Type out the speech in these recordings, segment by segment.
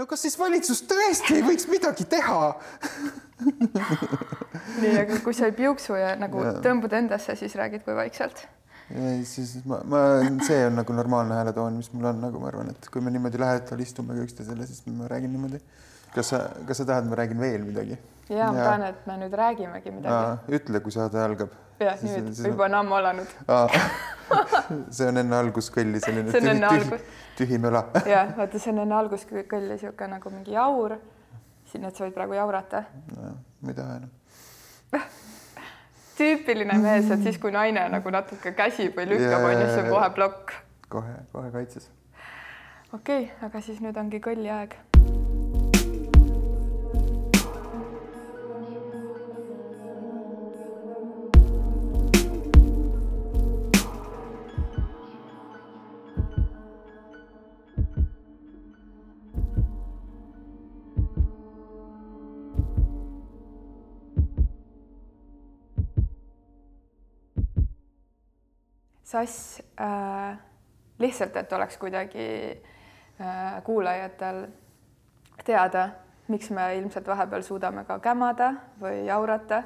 no kas siis valitsus tõesti ei võiks midagi teha? nii, aga kui sa ei piuksu ja nagu ja. tõmbud endasse, siis räägid kui vaikselt? ei, siis ma, ma, see on nagu normaalne hääletoon, mis mul on, nagu ma arvan, et kui me niimoodi lähedal istume ka üksteisele, siis ma räägin niimoodi. kas sa, kas sa tahad, ma räägin veel midagi? ja ma tahan, et me nüüd räägimegi midagi. ütle, kui saade algab. Jah, nüüd siis... juba on ammu alanud see on enne alguskõlli selline see on enne tühi, algus... tühi möla jah, vaata, see on enne alguskõlli niisugune nagu mingi jaur. siin, et sa võid praegu jaurata. ma ei taha enam tüüpiline mees, et siis, kui naine nagu natuke käsib või lükkab, on ju, see on kohe plokk. kohe, kohe kaitses. okei okay,, aga siis nüüd ongi kõlli aeg sass äh, lihtsalt, et oleks kuidagi äh, kuulajatel teada, miks me ilmselt vahepeal suudame ka kämada või jaurata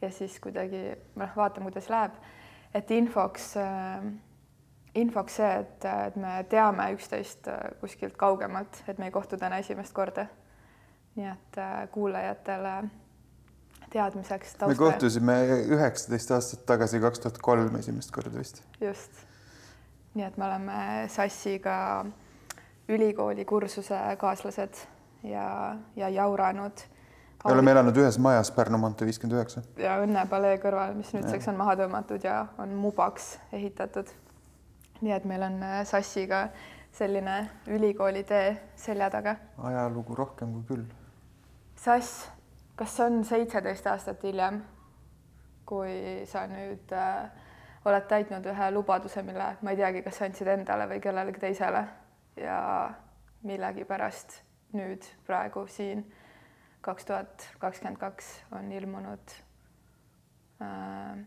ja siis kuidagi noh, vaatame, kuidas läheb. et infoks äh,, infoks see, et, et me teame üksteist äh, kuskilt kaugemalt, et me ei kohtu täna esimest korda. nii et äh, kuulajatele teadmiseks. me kohtusime üheksateist aastat tagasi, kaks tuhat kolm esimest korda vist. just. nii et me oleme Sassiga ülikooli kursuse kaaslased ja, ja jauranud. me oleme elanud ühes majas Pärnu maantee viiskümmend üheksa. ja Õnne palee kõrval, mis nüüdseks on maha tõmmatud ja on mubaks ehitatud. nii et meil on Sassiga selline ülikooli tee selja taga. ajalugu rohkem kui küll. Sass kas see on seitseteist aastat hiljem, kui sa nüüd äh, oled täitnud ühe lubaduse, mille ma ei teagi, kas sa andsid endale või kellelegi teisele ja millegipärast nüüd praegu siin kaks tuhat kakskümmend kaks on ilmunud äh,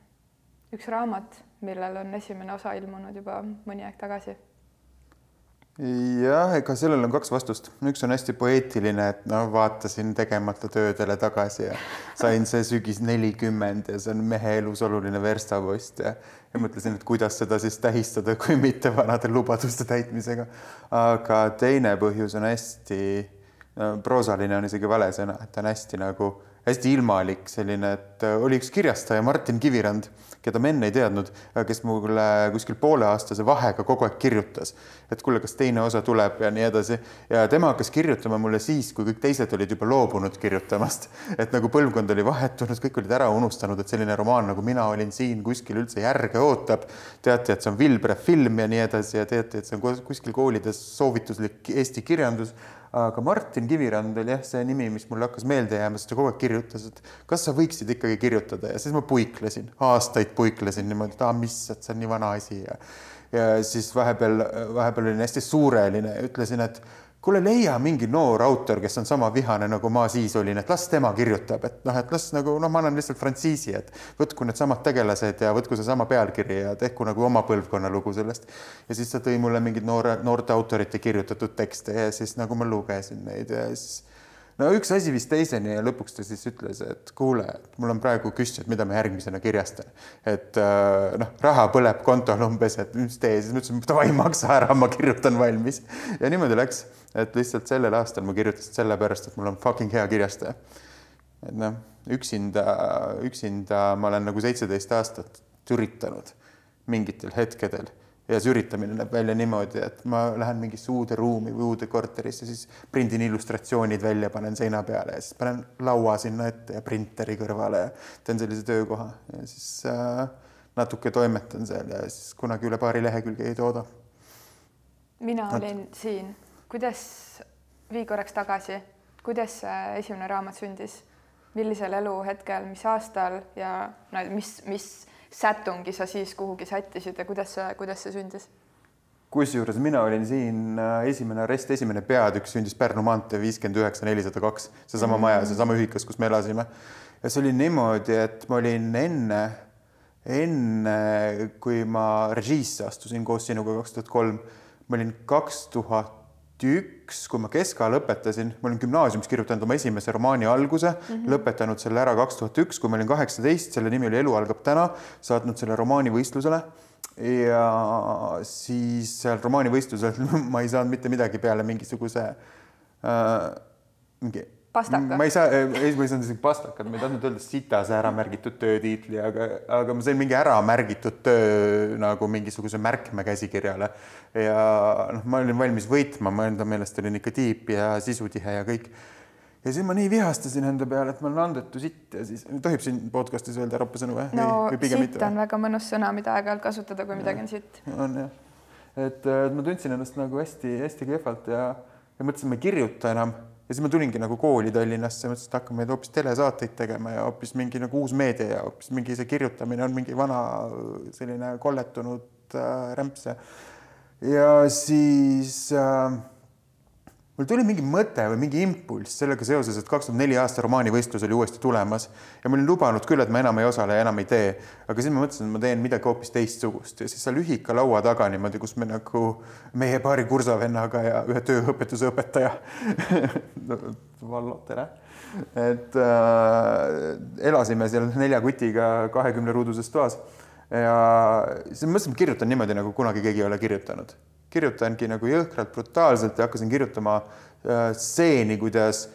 üks raamat, millel on esimene osa ilmunud juba mõni aeg tagasi jah, ega sellel on kaks vastust, üks on hästi poeetiline, et no vaatasin tegemata töödele tagasi ja sain see sügis nelikümmend ja see on mehe elus oluline verstapost ja, ja mõtlesin, et kuidas seda siis tähistada, kui mitte vanade lubaduste täitmisega. aga teine põhjus on hästi no,, proosaline on isegi vale sõna, et ta on hästi nagu hästi ilmalik selline, et oli üks kirjastaja Martin Kivirand keda ma enne ei teadnud, kes mulle kuskil pooleaastase vahega kogu aeg kirjutas, et kuule, kas teine osa tuleb ja nii edasi. ja tema hakkas kirjutama mulle siis, kui kõik teised olid juba loobunud kirjutamast, et nagu põlvkond oli vahetunud, kõik olid ära unustanud, et selline romaan nagu mina olin siin kuskil üldse järge ootab. teati, et see on Vilbre film ja nii edasi ja teati, et see on kuskil koolides soovituslik eesti kirjandus aga Martin Kivirand oli jah, see nimi, mis mulle hakkas meelde jääma, sest ta kogu aeg kirjutas, et kas sa võiksid ikkagi kirjutada? Ja siis ma puiklesin, aastaid puiklesin niimoodi, et aa, mis, et see on nii vana asi. Ja ja siis vahepeal, vahepeal olin hästi suureline ja ütlesin, et kuule, leia mingi noor autor, kes on sama vihane, nagu ma siis olin, et las tema kirjutab, et noh, et las nagu noh, ma annan lihtsalt frantsiisi, et võtku needsamad tegelased ja võtku seesama pealkiri ja tehku nagu oma põlvkonna lugu sellest. ja siis ta tõi mulle mingeid noore, noorte autorite kirjutatud tekste ja siis nagu ma lugesin neid ja siis no üks asi viis teiseni ja lõpuks ta siis ütles, et kuule, et mul on praegu küss, et mida ma järgmisena kirjastan. et äh, noh, raha põleb kontol umbes, et mis tee, siis ma ütlesin, davai, maksa ära, ma kirjutan valmis. ja niimoodi läks, et lihtsalt sellel aastal ma kirjutasin sellepärast, et mul on fucking hea kirjastaja. et noh, üksinda, üksinda ma olen nagu seitseteist aastat üritanud mingitel hetkedel ja see üritamine näeb välja niimoodi, et ma lähen mingisse uude ruumi või uude korterisse, siis prindin illustratsioonid välja, panen seina peale ja siis panen laua sinna ette ja printeri kõrvale ja teen sellise töökoha. Ja siis äh, natuke toimetan seal ja siis kunagi üle paari lehekülge ei tooda. mina Nat... olin siin, kuidas, vii korraks tagasi, kuidas esimene raamat sündis, millisel eluhetkel, mis aastal ja no mis, mis sätungi sa siis kuhugi sättisid ja kuidas see, kuidas see sündis? kusjuures mina olin siin äh, esimene arest, esimene peatükk sündis Pärnu maantee viiskümmend üheksa, nelisada kaks, seesama mm. maja, seesama ühikas, kus me elasime. ja see oli niimoodi, et ma olin enne, enne kui ma režiisse astusin koos sinuga kaks tuhat kolm, ma olin kaks tuhat üks, kui ma keskaja lõpetasin, ma olin gümnaasiumis kirjutanud oma esimese romaani alguse mm, -hmm. lõpetanud selle ära kaks tuhat üks, kui ma olin kaheksateist, selle nimi oli Elu algab täna, saatnud selle romaani võistlusele ja siis seal romaanivõistlusel ma ei saanud mitte midagi peale mingisuguse äh, mingi pastaka. ma ei saa, ma ei saanud isegi pastakat, ma ei tahtnud öelda sitase ära märgitud töötiitli, aga, aga ma sain mingi ära märgitud töö nagu mingisuguse märkme käsikirjale. ja noh, ma olin valmis võitma, ma enda meelest olin ikka tiip ja sisutihe ja kõik. ja siis ma nii vihastasin enda peale, et ma olen andetu sitt ja siis tohib siin podcast'is öelda ropasõnu või? no või, või sitt mitte, on väga mõnus sõna, mida aeg-ajalt kasutada, kui midagi on sitt. on jah, et ma tundsin ennast nagu hästi-hästi kehvalt ja, ja mõtlesin, ma ei kirjuta enam ja siis ma tulingi nagu kooli Tallinnasse, mõtlesin, et hakkame hoopis telesaateid tegema ja hoopis mingi nagu uus meedia ja hoopis mingi see kirjutamine on mingi vana selline kolletunud äh, rämps ja siis äh, mul tuli mingi mõte või mingi impulss sellega seoses, et kaks tuhat neli aasta romaanivõistlus oli uuesti tulemas ja ma olin lubanud küll, et ma enam ei osale ja enam ei tee, aga siis ma mõtlesin, et ma teen midagi hoopis teistsugust ja siis seal ühika laua taga niimoodi, kus me nagu meie paari kursavennaga ja ühe tööõpetuse õpetaja Vallo, tere. Et äh, elasime seal nelja kutiga kahekümne ruuduses toas ja siis mõtlesin, et kirjutan niimoodi, nagu kunagi keegi ei ole kirjutanud kirjutangi nagu jõhkralt brutaalselt ja hakkasin kirjutama äh, stseeni, kuidas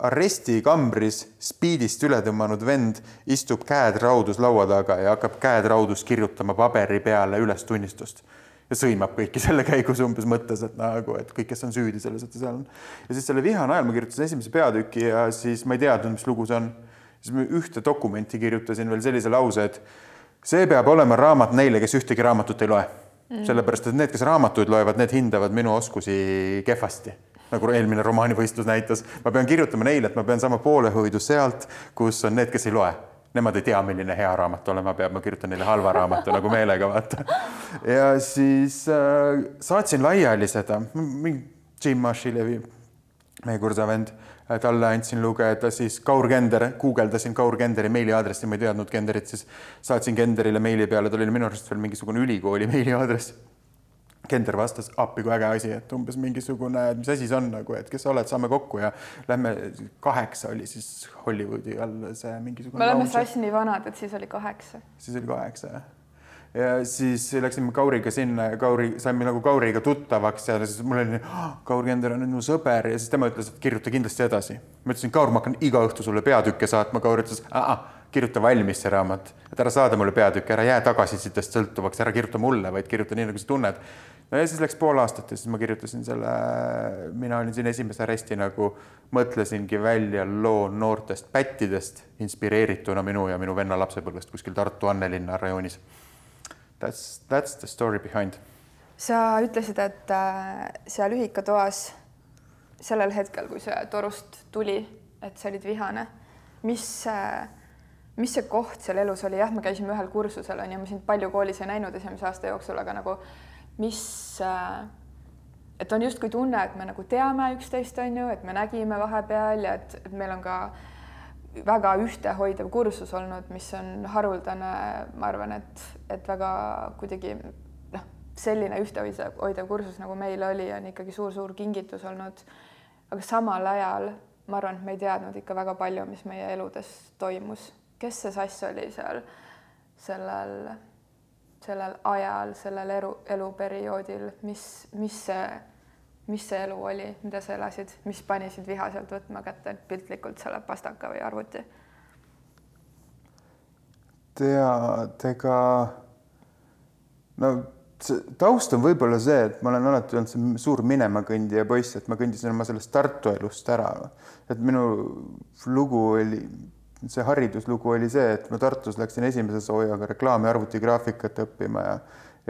arestikambris spiidist üle tõmmanud vend istub käed raudus laua taga ja hakkab käed raudus kirjutama paberi peale ülestunnistust ja sõimab kõiki selle käigus umbes mõttes, et nagu, et kõik, kes on süüdi selles, et ta seal on. ja siis selle viha najal ma kirjutasin esimese peatüki ja siis ma ei teadnud, mis lugu see on. siis ma ühte dokumenti kirjutasin veel sellise lause, et see peab olema raamat neile, kes ühtegi raamatut ei loe. Sellepärast, et need, kes raamatuid loevad, need hindavad minu oskusi kehvasti. Nagu eelmine romaanivõistlus näitas, ma pean kirjutama neile, et ma pean saama poolehoidu sealt, kus on need, kes ei loe. Nemad ei tea, milline hea raamat olema peab, ma kirjutan neile halva raamatu nagu meelega, vaata. ja siis äh, saatsin laiali seda, Jim Mashilevi, meie kursavend talle andsin lugeda siis Kaur Kender, guugeldasin Kaur Kenderi meiliaadressi, ma ei teadnud Kenderit, siis saatsin Kenderile meili peale, tal oli minu arust veel mingisugune ülikooli meiliaadress. Kender vastas, appi kui äge asi, et umbes mingisugune, mis asi see on nagu, et kes sa oled, saame kokku ja lähme, kaheksa oli siis Hollywoodi all see mingisugune. me oleme sass nii vanad, et siis oli kaheksa. siis oli kaheksa jah ja siis läksime Kauriga sinna ja Kauri, saime nagu Kauriga tuttavaks ja siis mul oli oh,, Kaur Kender on minu sõber ja siis tema ütles, et kirjuta kindlasti edasi. ma ütlesin, Kaur, ma hakkan iga õhtu sulle peatükke saatma. Kaur ütles, kirjuta valmis see raamat, et ära saada mulle peatükke, ära jää tagasisidest sõltuvaks, ära kirjuta mulle, vaid kirjuta nii, nagu sa tunned. no ja siis läks pool aastat ja siis ma kirjutasin selle, mina olin siin esimese aresti nagu, mõtlesingi välja loo noortest pättidest, inspireerituna minu ja minu venna lapsepõlvest kuskil Tartu Annelinna rajoonis That's, that's the story behind. sa ütlesid, et äh, seal ühikatoas sellel hetkel, kui see torust tuli, et sa olid vihane, mis, äh, mis see koht seal elus oli, jah, me käisime ühel kursusel on ju, ma sind palju koolis ei näinud esimese aasta jooksul, aga nagu mis, äh, et on justkui tunne, et me nagu teame üksteist, on ju, et me nägime vahepeal ja et, et meil on ka äh, väga ühtehoidev kursus olnud, mis on haruldane, ma arvan, et, et väga kuidagi noh, selline ühtehoidev, hoidev kursus, nagu meil oli, on ikkagi suur-suur kingitus olnud. aga samal ajal ma arvan, et me ei teadnud ikka väga palju, mis meie eludes toimus. kes see sass oli seal sellel, sellel ajal, sellel elu, eluperioodil, mis, mis see mis see elu oli, mida sa elasid, mis pani sind vihaselt võtma kätte piltlikult selle pastaka või arvuti? tead, ega no see taust on võib-olla see, et ma olen alati olnud see suur minemakõndija poiss, et ma kõndisin oma sellest Tartu elust ära. et minu lugu oli, see hariduslugu oli see, et ma Tartus läksin esimese soojaga reklaami arvutigraafikat õppima ja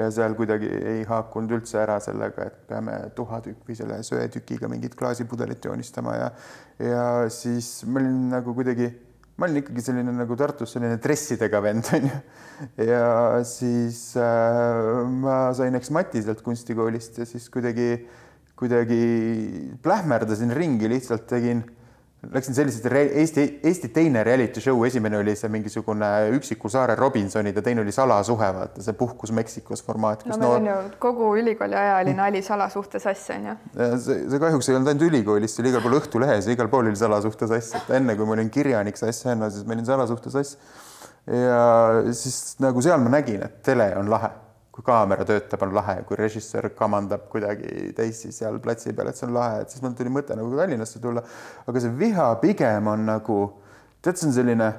ja seal kuidagi ei haakunud üldse ära sellega, et peame tuhatükk või selle söetükiga mingit klaasipudelit joonistama ja ja siis ma olin nagu kuidagi, ma olin ikkagi selline nagu Tartus selline dressidega vend onju. ja siis äh, ma sain eksmati sealt kunstikoolist ja siis kuidagi, kuidagi plähmerdasin ringi, lihtsalt tegin Läksin sellised Eesti, Eesti teine reality show, esimene oli see mingisugune üksiku saare Robinsonid ja teine oli salasuhe, vaata see puhkus Meksikos formaat. no meil on ju kogu ülikooli aja oli nali salasuhte sass onju. see, see kahjuks ei olnud ainult ülikoolis, see oli igal pool Õhtulehes ja igal pool oli salasuhte sass, et enne kui ma olin kirjanik sass, enne siis ma olin salasuhte sass. ja siis nagu seal ma nägin, et tele on lahe kui kaamera töötab, on lahe, kui režissöör kamandab kuidagi teisi seal platsi peal, et see on lahe, et siis mul tuli mõte nagu Tallinnasse tulla. aga see viha pigem on nagu, tead, see on selline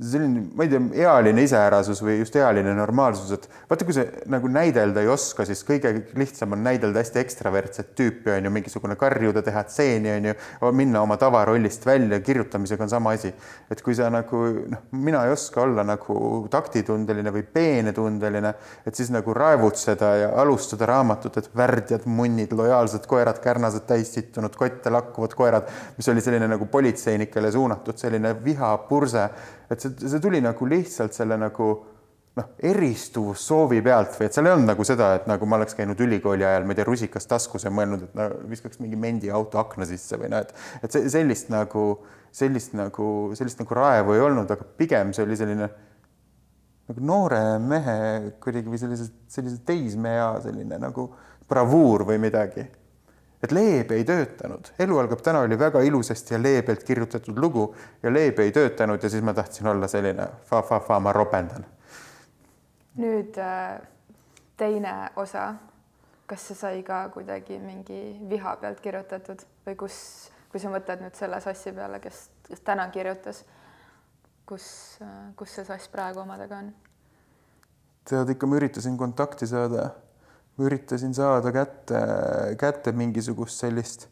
selline, ma ei tea, ealine iseärasus või just ealine normaalsus, et vaata, kui sa nagu näidelda ei oska, siis kõige lihtsam on näidelda hästi ekstravertset tüüpi, on ju, mingisugune karjuda, teha tseeni, on ju, minna oma tavarollist välja, kirjutamisega on sama asi. et kui sa nagu noh, mina ei oska olla nagu taktitundeline või peenetundeline, et siis nagu raevutseda ja alustada raamatut, et värdjad, munnid, lojaalsed koerad, kärnased täis sittunud kotte lakkuvad koerad, mis oli selline nagu politseinikele suunatud selline vihapurse et see, see tuli nagu lihtsalt selle nagu noh, eristuvussoovi pealt või et seal ei olnud nagu seda, et nagu ma oleks käinud ülikooli ajal, ma ei tea, rusikas taskus ja mõelnud, et no, viskaks mingi mendi auto akna sisse või noh, et et see sellist nagu sellist nagu sellist nagu raevu ei olnud, aga pigem see oli selline nagu noore mehe kuidagi või sellise sellise teismeea selline nagu bravuur või midagi et Leebe ei töötanud, Elu algab täna oli väga ilusasti ja leebelt kirjutatud lugu ja Leebe ei töötanud ja siis ma tahtsin olla selline fa-fa-fa, ma ropendan. nüüd äh, teine osa, kas see sai ka kuidagi mingi viha pealt kirjutatud või kus, kui sa mõtled nüüd selle sassi peale, kes, kes täna kirjutas, kus, äh, kus see sass praegu omadega on? tead, ikka ma üritasin kontakti saada üritasin saada kätte, kätte mingisugust sellist,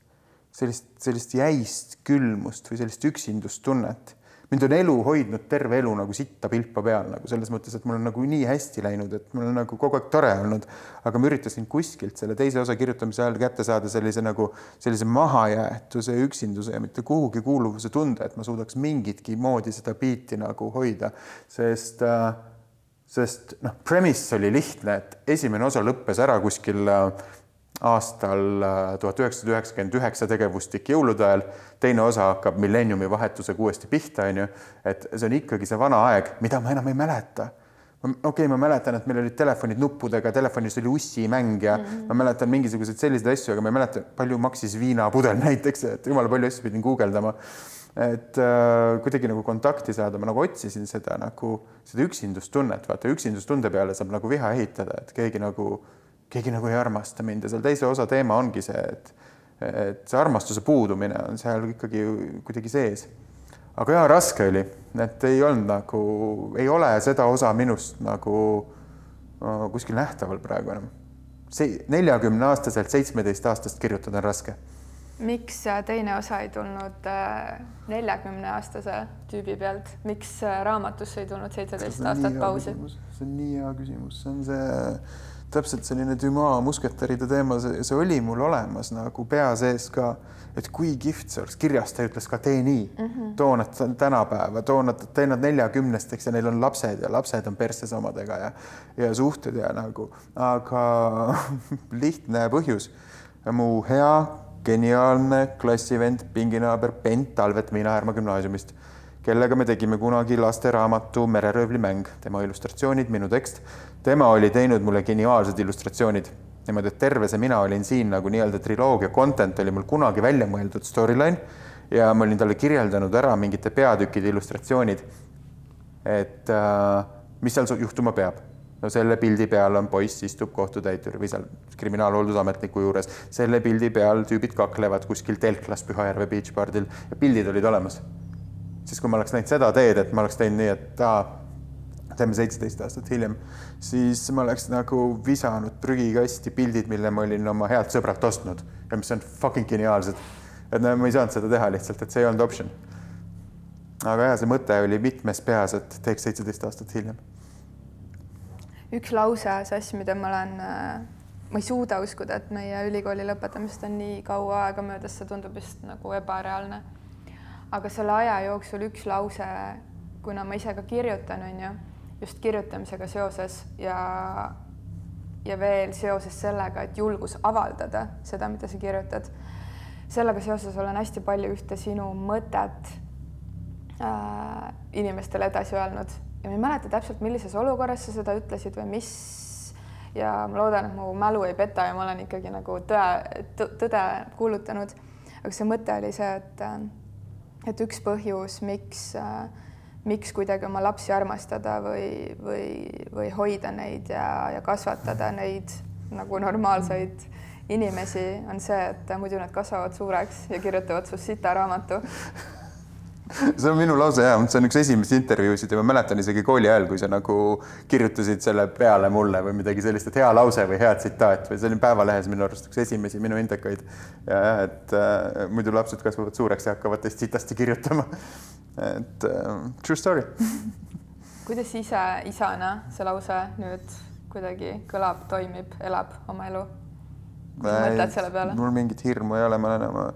sellist, sellist jäist külmust või sellist üksindustunnet. mind on elu hoidnud terve elu nagu sitta pilpa peal nagu selles mõttes, et mul on nagu nii hästi läinud, et mul on nagu kogu aeg tore olnud, aga ma üritasin kuskilt selle teise osa kirjutamise ajal kätte saada sellise nagu sellise mahajäetuse, üksinduse ja mitte kuhugi kuuluvuse tunde, et ma suudaks mingitki moodi seda biiti nagu hoida, sest äh, sest noh, premise oli lihtne, et esimene osa lõppes ära kuskil äh, aastal äh, tuhat üheksasada üheksakümmend üheksa tegevustik jõulude ajal, teine osa hakkab millenniumi vahetusega uuesti pihta, onju, et see on ikkagi see vana aeg, mida ma enam ei mäleta. Okei okay,, ma mäletan, et meil olid telefonid nuppudega, telefonis oli ussimäng ja mm -hmm. ma mäletan mingisuguseid selliseid asju, aga ma ei mäleta, palju maksis viinapudel näiteks, et jumala palju asju pidin guugeldama et äh, kuidagi nagu kontakti saada, ma nagu otsisin seda nagu seda üksindustunnet, vaata üksindustunde peale saab nagu viha ehitada, et keegi nagu, keegi nagu ei armasta mind ja seal teise osa teema ongi see, et et see armastuse puudumine on seal ikkagi kuidagi sees. aga jaa, raske oli, et ei olnud nagu, ei ole seda osa minust nagu kuskil nähtaval praegu enam. see neljakümne aastaselt seitsmeteistaastast kirjutada on raske miks äh, teine osa ei tulnud äh, neljakümne aastase tüübi pealt, miks äh, raamatusse ei tulnud seitseteist aastat pausi? see on nii hea küsimus, see on see täpselt selline Dumas musketäride teema, see oli mul olemas nagu pea sees ka, et kui kihvt see oleks, kirjas ta ütles ka tee nii. Mm -hmm., too nad tänapäeva, too nad, tee nad neljakümnesteks ja neil on lapsed ja lapsed on perses omadega ja ja suhted ja nagu, aga lihtne põhjus, mu hea geniaalne klassivend, pinginaaber Bent Talvet Miinaäärma gümnaasiumist, kellega me tegime kunagi lasteraamatu Mereröövli mäng, tema illustratsioonid, minu tekst. tema oli teinud mulle geniaalsed illustratsioonid niimoodi, et terve see mina olin siin nagu nii-öelda triloogia content oli mul kunagi välja mõeldud storyline ja ma olin talle kirjeldanud ära mingite peatükkide illustratsioonid. et äh, mis seal juhtuma peab no selle pildi peal on poiss, istub kohtutäitur või seal kriminaalhooldusametniku juures, selle pildi peal tüübid kaklevad kuskil telklas Pühajärve beach bardil ja pildid olid olemas. siis kui ma oleks näinud seda teed, et ma oleks teinud nii, et aa, teeme seitseteist aastat hiljem, siis ma oleks nagu visanud prügikasti pildid, mille ma olin oma healt sõbralt ostnud ja mis on fucking geniaalsed. et no ma ei saanud seda teha lihtsalt, et see ei olnud optsioon. aga jah, see mõte oli mitmes peas, et teeks seitseteist aastat hiljem üks lause, see asi, mida ma olen, äh, ma ei suuda uskuda, et meie ülikooli lõpetamisest on nii kaua aega möödas, see tundub vist nagu ebareaalne. aga selle aja jooksul üks lause, kuna ma ise ka kirjutan, on ju, just kirjutamisega seoses ja, ja veel seoses sellega, et julgus avaldada seda, mida sa kirjutad. sellega seoses olen hästi palju ühte sinu mõtet äh, inimestele edasi öelnud ja ma ei mäleta täpselt, millises olukorras sa seda ütlesid või mis ja ma loodan, et mu mälu ei peta ja ma olen ikkagi nagu tõe, tõde kuulutanud. aga see mõte oli see, et, et üks põhjus, miks, miks kuidagi oma lapsi armastada või, või, või hoida neid ja, ja kasvatada neid nagu normaalseid inimesi, on see, et muidu nad kasvavad suureks ja kirjutavad su sita raamatu see on minu lause ja see on üks esimesi intervjuusid ja ma mäletan isegi kooli ajal, kui sa nagu kirjutasid selle peale mulle või midagi sellist, et hea lause või hea tsitaat või see oli Päevalehes minu arust üks esimesi minu indekaid. ja jah, et äh, muidu lapsed kasvavad suureks ja hakkavad teist sitasti kirjutama. et äh, true story kuidas ise isana see lause nüüd kuidagi kõlab, toimib, elab oma elu? mõtled selle peale? mul mingit hirmu ei ole, ma olen oma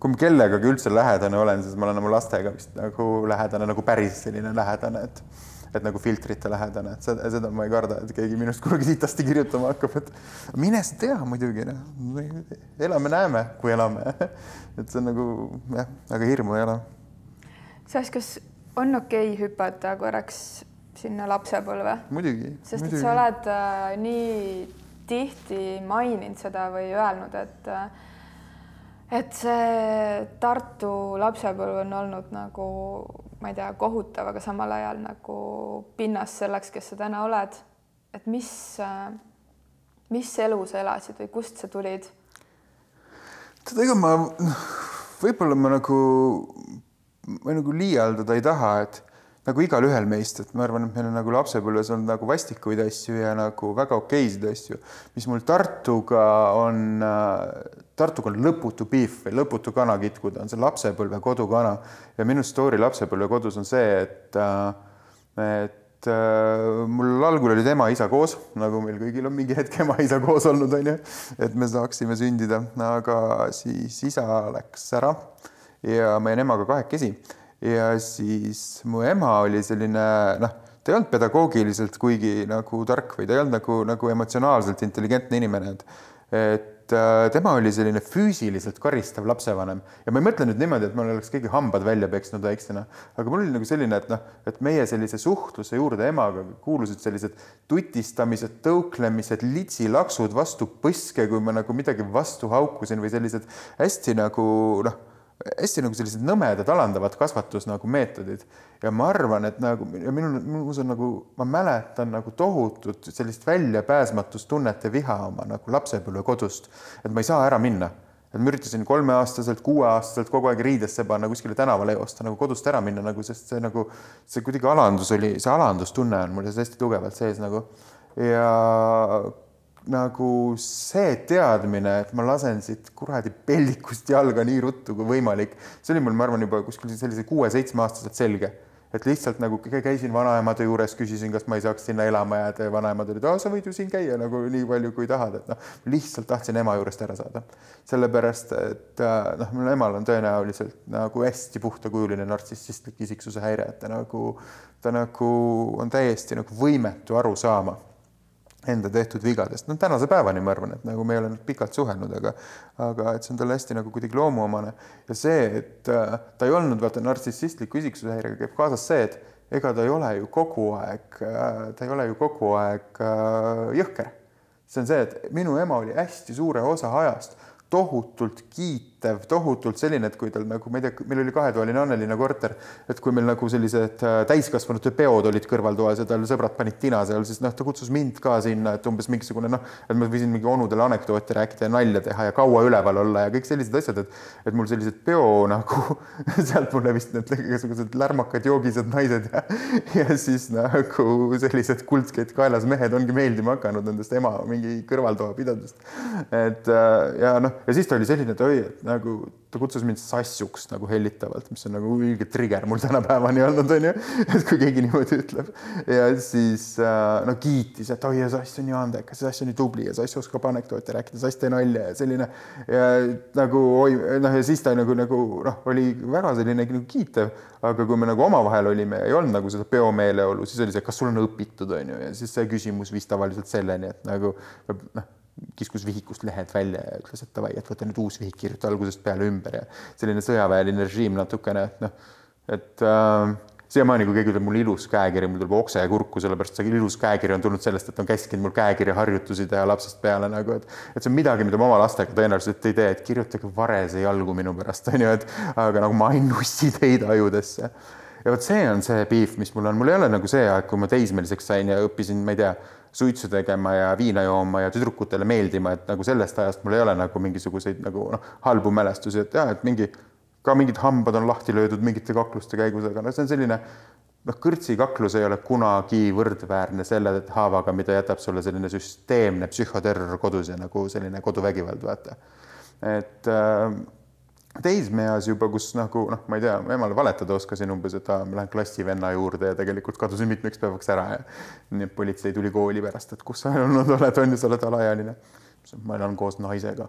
kui ma kellegagi üldse lähedane olen, siis ma olen oma lastega vist nagu lähedane, nagu päris selline lähedane, et et nagu filtrite lähedane, et seda, seda ma ei karda, et keegi minust kunagi sitasti kirjutama hakkab, et mine sa tea muidugi, noh, elame-näeme, kui elame. et see on nagu jah, aga hirmu ei ole. Sas, kas on okei okay hüpata korraks sinna lapsepõlve? muidugi. sest muidugi. et sa oled äh, nii tihti maininud seda või öelnud, et äh, et see Tartu lapsepõlv on olnud nagu ma ei tea, kohutav, aga samal ajal nagu pinnas selleks, kes sa täna oled. et mis, mis elu sa elasid või kust sa tulid? tead, ega ma, võib-olla ma nagu, ma nagu liialdada ei taha, et nagu igalühel meist, et ma arvan, et meil on nagu lapsepõlves olnud nagu vastikuid asju ja nagu väga okeisid asju, mis mul Tartuga on äh,, Tartuga on lõputu piif või lõputu kana kitkuda, on see lapsepõlve kodukana. Ja minu story lapsepõlve kodus on see, et äh, et äh, mul algul olid ema-isa koos, nagu meil kõigil on mingi hetk ema-isa koos olnud, onju, et me saaksime sündida, aga siis isa läks ära ja ma jäin emaga kahekesi ja siis mu ema oli selline noh, ta ei olnud pedagoogiliselt kuigi nagu tark või ta ei olnud nagu, nagu emotsionaalselt intelligentne inimene, et et äh, tema oli selline füüsiliselt karistav lapsevanem. Ja ma ei mõtle nüüd niimoodi, et mul oleks keegi hambad välja peksnud väiksena, aga mul oli nagu selline, et noh, et meie sellise suhtluse juurde emaga kuulusid sellised tutistamised, tõuklemised, litsilaksud vastu põske, kui ma nagu midagi vastu haukusin või sellised hästi nagu noh hästi nagu sellised nõmedad, alandavad kasvatus nagu meetodid. Ja ma arvan, et nagu ja minul, minus on nagu, ma mäletan nagu tohutut sellist väljapääsmatustunnet ja viha oma nagu lapsepõlvekodust, et ma ei saa ära minna. Et ma üritasin kolmeaastaselt, kuueaastaselt kogu aeg riidesse panna, kuskile tänavale joosta, nagu kodust ära minna nagu, sest see nagu see kuidagi alandus oli, see alandustunne on mul hästi tugevalt sees nagu. Ja nagu see teadmine, et ma lasen siit kuradi pellikust jalga nii ruttu kui võimalik, see oli mul, ma arvan, juba kuskil sellise kuue-seitsmeaastaselt selge, et lihtsalt nagu käisin vanaemade juures, küsisin, kas ma ei saaks sinna elama jääda ja vanaemad olid, sa võid ju siin käia nagu nii palju, kui tahad, et noh, lihtsalt tahtsin ema juurest ära saada. sellepärast, et äh, noh, mul emal on tõenäoliselt nagu hästi puhtakujuline nartsissistlik isiksuse häire, et ta nagu, ta nagu on täiesti nagu võimetu aru saama enda tehtud vigadest, no tänase päevani ma arvan, et nagu me ei ole nüüd pikalt suhelnud, aga aga et see on talle hästi nagu kuidagi loomuomane ja see, et äh, ta ei olnud vaata nartsissistliku isiksuse häirega käib kaasas see, et ega ta ei ole ju kogu aeg äh,, ta ei ole ju kogu aeg äh, jõhker. see on see, et minu ema oli hästi suure osa ajast tohutult kiitev, tohutult selline, et kui tal nagu, ma ei tea, meil oli kahetoaline Annelinna korter, et kui meil nagu sellised äh, täiskasvanute peod olid kõrvaltoas ja tal sõbrad panid tina seal, siis noh, ta kutsus mind ka sinna, et umbes mingisugune noh, et ma võisin mingi onudele anekdoote rääkida ja nalja teha ja kaua üleval olla ja kõik sellised asjad, et et mul sellised peo nagu sealt mulle vist need igasugused lärmakad joogised naised ja, ja siis nagu sellised kuldskett kaelas mehed ongi meeldima hakanud nendest ema mingi kõrvaltoa pidadest. et äh, ja noh ja siis ta oli selline, et oi, et nagu ta kutsus mind sassuks nagu hellitavalt, mis on nagu õige trigger mul tänapäevani olnud, onju, et kui keegi niimoodi ütleb. ja siis äh, no kiitis, et oi, sass on nii andekas, sass on nii tubli ja sass oskab anekdoote rääkida, sass tee nalja ja selline. Ja nagu oi, noh ja siis ta nagu, nagu noh, oli väga selline nagu kiitev, aga kui me nagu omavahel olime, ei olnud nagu seda peomeeleolu, siis oli see, kas sul on õpitud, onju, ja siis see küsimus viis tavaliselt selleni, et nagu noh kiskus vihikust lehed välja ja ütles, et davai, et võta nüüd uus vihik, kirjuta algusest peale ümber ja selline sõjaväeline režiim natukene, et noh, et äh, siiamaani, kui keegi ütleb mulle ilus käekiri, mul tuleb okse kurku, sellepärast see ilus käekiri on tulnud sellest, et on käskinud mul käekirja harjutusi teha lapsest peale nagu, et et see on midagi, mida ma oma lastega tõenäoliselt ei tee, et kirjutage varese jalgu minu pärast on ju, et aga nagu ma ei nussi teid ajudesse. ja vot see on see piif, mis mul on, mul ei ole nagu see aeg, kui ma teismeliseks sain ja õppisin, ma ei tea, suitsu tegema ja viina jooma ja tüdrukutele meeldima, et nagu sellest ajast mul ei ole nagu mingisuguseid nagu noh, halbu mälestusi, et jah, et mingi ka mingid hambad on lahti löödud mingite kakluste käigus, aga no see on selline noh, kõrtsikaklus ei ole kunagi võrdväärne selle haavaga, mida jätab sulle selline süsteemne psühhoterror kodus ja nagu selline koduvägivald, vaata. et äh, teismeeas juba, kus nagu noh, ma ei tea, emale valetada oskasin umbes, et aa, ma lähen klassivenna juurde ja tegelikult kadusin mitmeks päevaks ära ja nii et politsei tuli kooli pärast, et kus sa olnud oled, on ju, sa oled alaealine ma elan koos naisega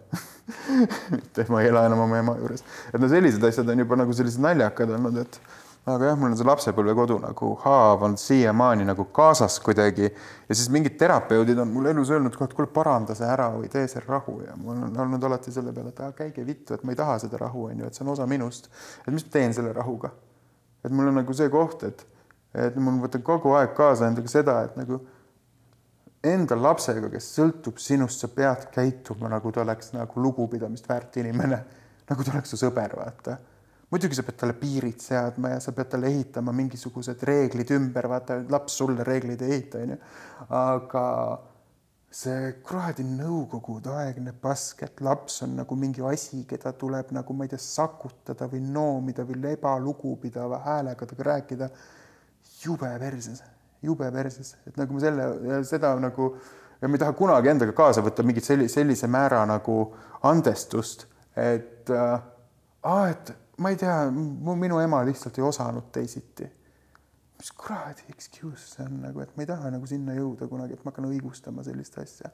mitte ma ei ela enam oma ema juures. et no sellised asjad on juba nagu sellised naljakad olnud, et aga jah, mul on see lapsepõlvekodu nagu haav on siiamaani nagu kaasas kuidagi ja siis mingid terapeudid on mulle elus öelnud, et kuule, paranda see ära või tee see rahu ja mul on olnud alati selle peale, et käige vittu, et ma ei taha seda rahu, on ju, et see on osa minust. et mis ma teen selle rahuga? et mul on nagu see koht, et, et mul võtan kogu aeg kaasa endaga seda, et nagu enda lapsega, kes sõltub sinust, sa pead käituma, nagu ta oleks nagu lugupidamist väärt inimene, nagu ta oleks su sõber, vaata. Muidugi sa pead talle piirid seadma ja sa pead talle ehitama mingisugused reeglid ümber, vaata, laps sulle reegleid ei ehita, onju. aga see kuradi nõukogudeaegne pask, et laps on nagu mingi asi, keda tuleb nagu ma ei tea, sakutada või noomida või ebalugupidava häälega temaga rääkida. jube perses jube perses, et nagu ma selle, seda nagu ja ma ei taha kunagi endaga kaasa võtta mingit sellise, sellise määra nagu andestust, et äh, et ma ei tea, minu ema lihtsalt ei osanud teisiti. mis kuradi excuse see on nagu, et ma ei taha nagu sinna jõuda kunagi, et ma hakkan õigustama sellist asja.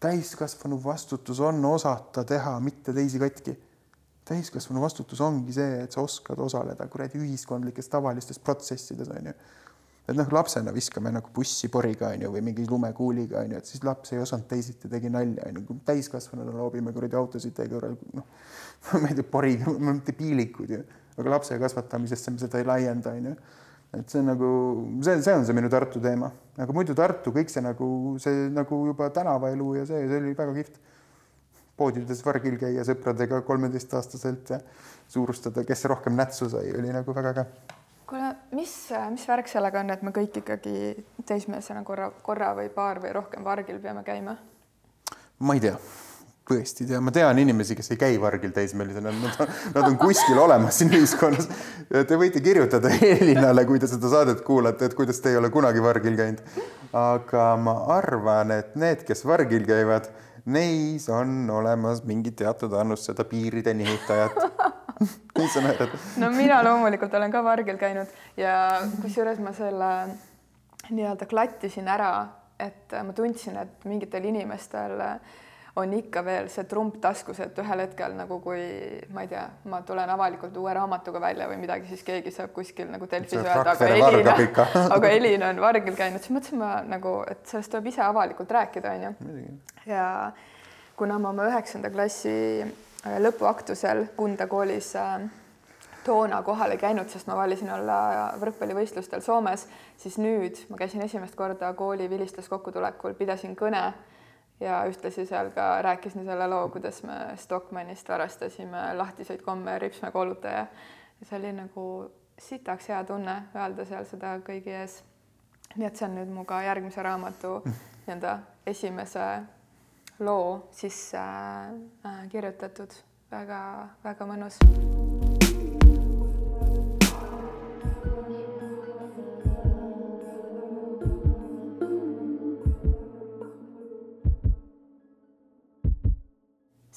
täiskasvanu vastutus on osata teha, mitte teisi katki. täiskasvanu vastutus ongi see, et sa oskad osaleda kuradi ühiskondlikes tavalistes protsessides onju et noh, lapsena viskame nagu bussi poriga onju või mingi lumekuuliga onju, et siis laps ei osanud teisiti, tegi nalja onju, kui täiskasvanuna loobime kuradi autosid täie kõrval, noh, ma ei tea, poriga, me oleme debiilikud ju, aga lapse kasvatamisesse me seda ei laienda onju. et see on nagu see, see on see minu Tartu teema, aga muidu Tartu kõik see nagu see nagu juba tänavaelu ja see, see oli väga kihvt. poodides vargil käia sõpradega kolmeteistaastaselt ja suurustada, kes rohkem nätsu sai, oli nagu väga äge kuule, mis, mis värk sellega on, et me kõik ikkagi teismelisena korra, korra või paar või rohkem vargil peame käima? ma ei tea, tõesti ei tea, ma tean inimesi, kes ei käi vargil teismelisena, nad on, kuskil olemas siin ühiskonnas. Te võite kirjutada Elinale, kui te seda saadet kuulate, et kuidas te ei ole kunagi vargil käinud. aga ma arvan, et need, kes vargil käivad, neis on olemas mingi teatud annus seda piiride nihutajat mis sa naerad? no mina loomulikult olen ka Vargil käinud ja kusjuures ma selle nii-öelda klattisin ära, et ma tundsin, et mingitel inimestel on ikka veel see trump taskus, et ühel hetkel nagu kui ma ei tea, ma tulen avalikult uue raamatuga välja või midagi, siis keegi saab kuskil nagu Delfis öelda, aga Elina, aga Elina on Vargil käinud, siis mõtlesin ma nagu, et sellest tuleb ise avalikult rääkida, onju. ja kuna ma oma üheksanda klassi lõpuaktusel Kunda koolis äh, toona kohal ei käinud, sest ma valisin olla võrkpallivõistlustel Soomes, siis nüüd ma käisin esimest korda kooli vilistluskokkutulekul, pidasin kõne ja ühtlasi seal ka rääkisin selle loo, kuidas me Stockmannist varastasime lahtiseid komme ripsmekoolutaja. see oli nagu sitaks hea tunne öelda seal seda kõigi ees. nii et see on nüüd mu ka järgmise raamatu nii-öelda esimese loo sisse äh, kirjutatud väga,, väga-väga mõnus.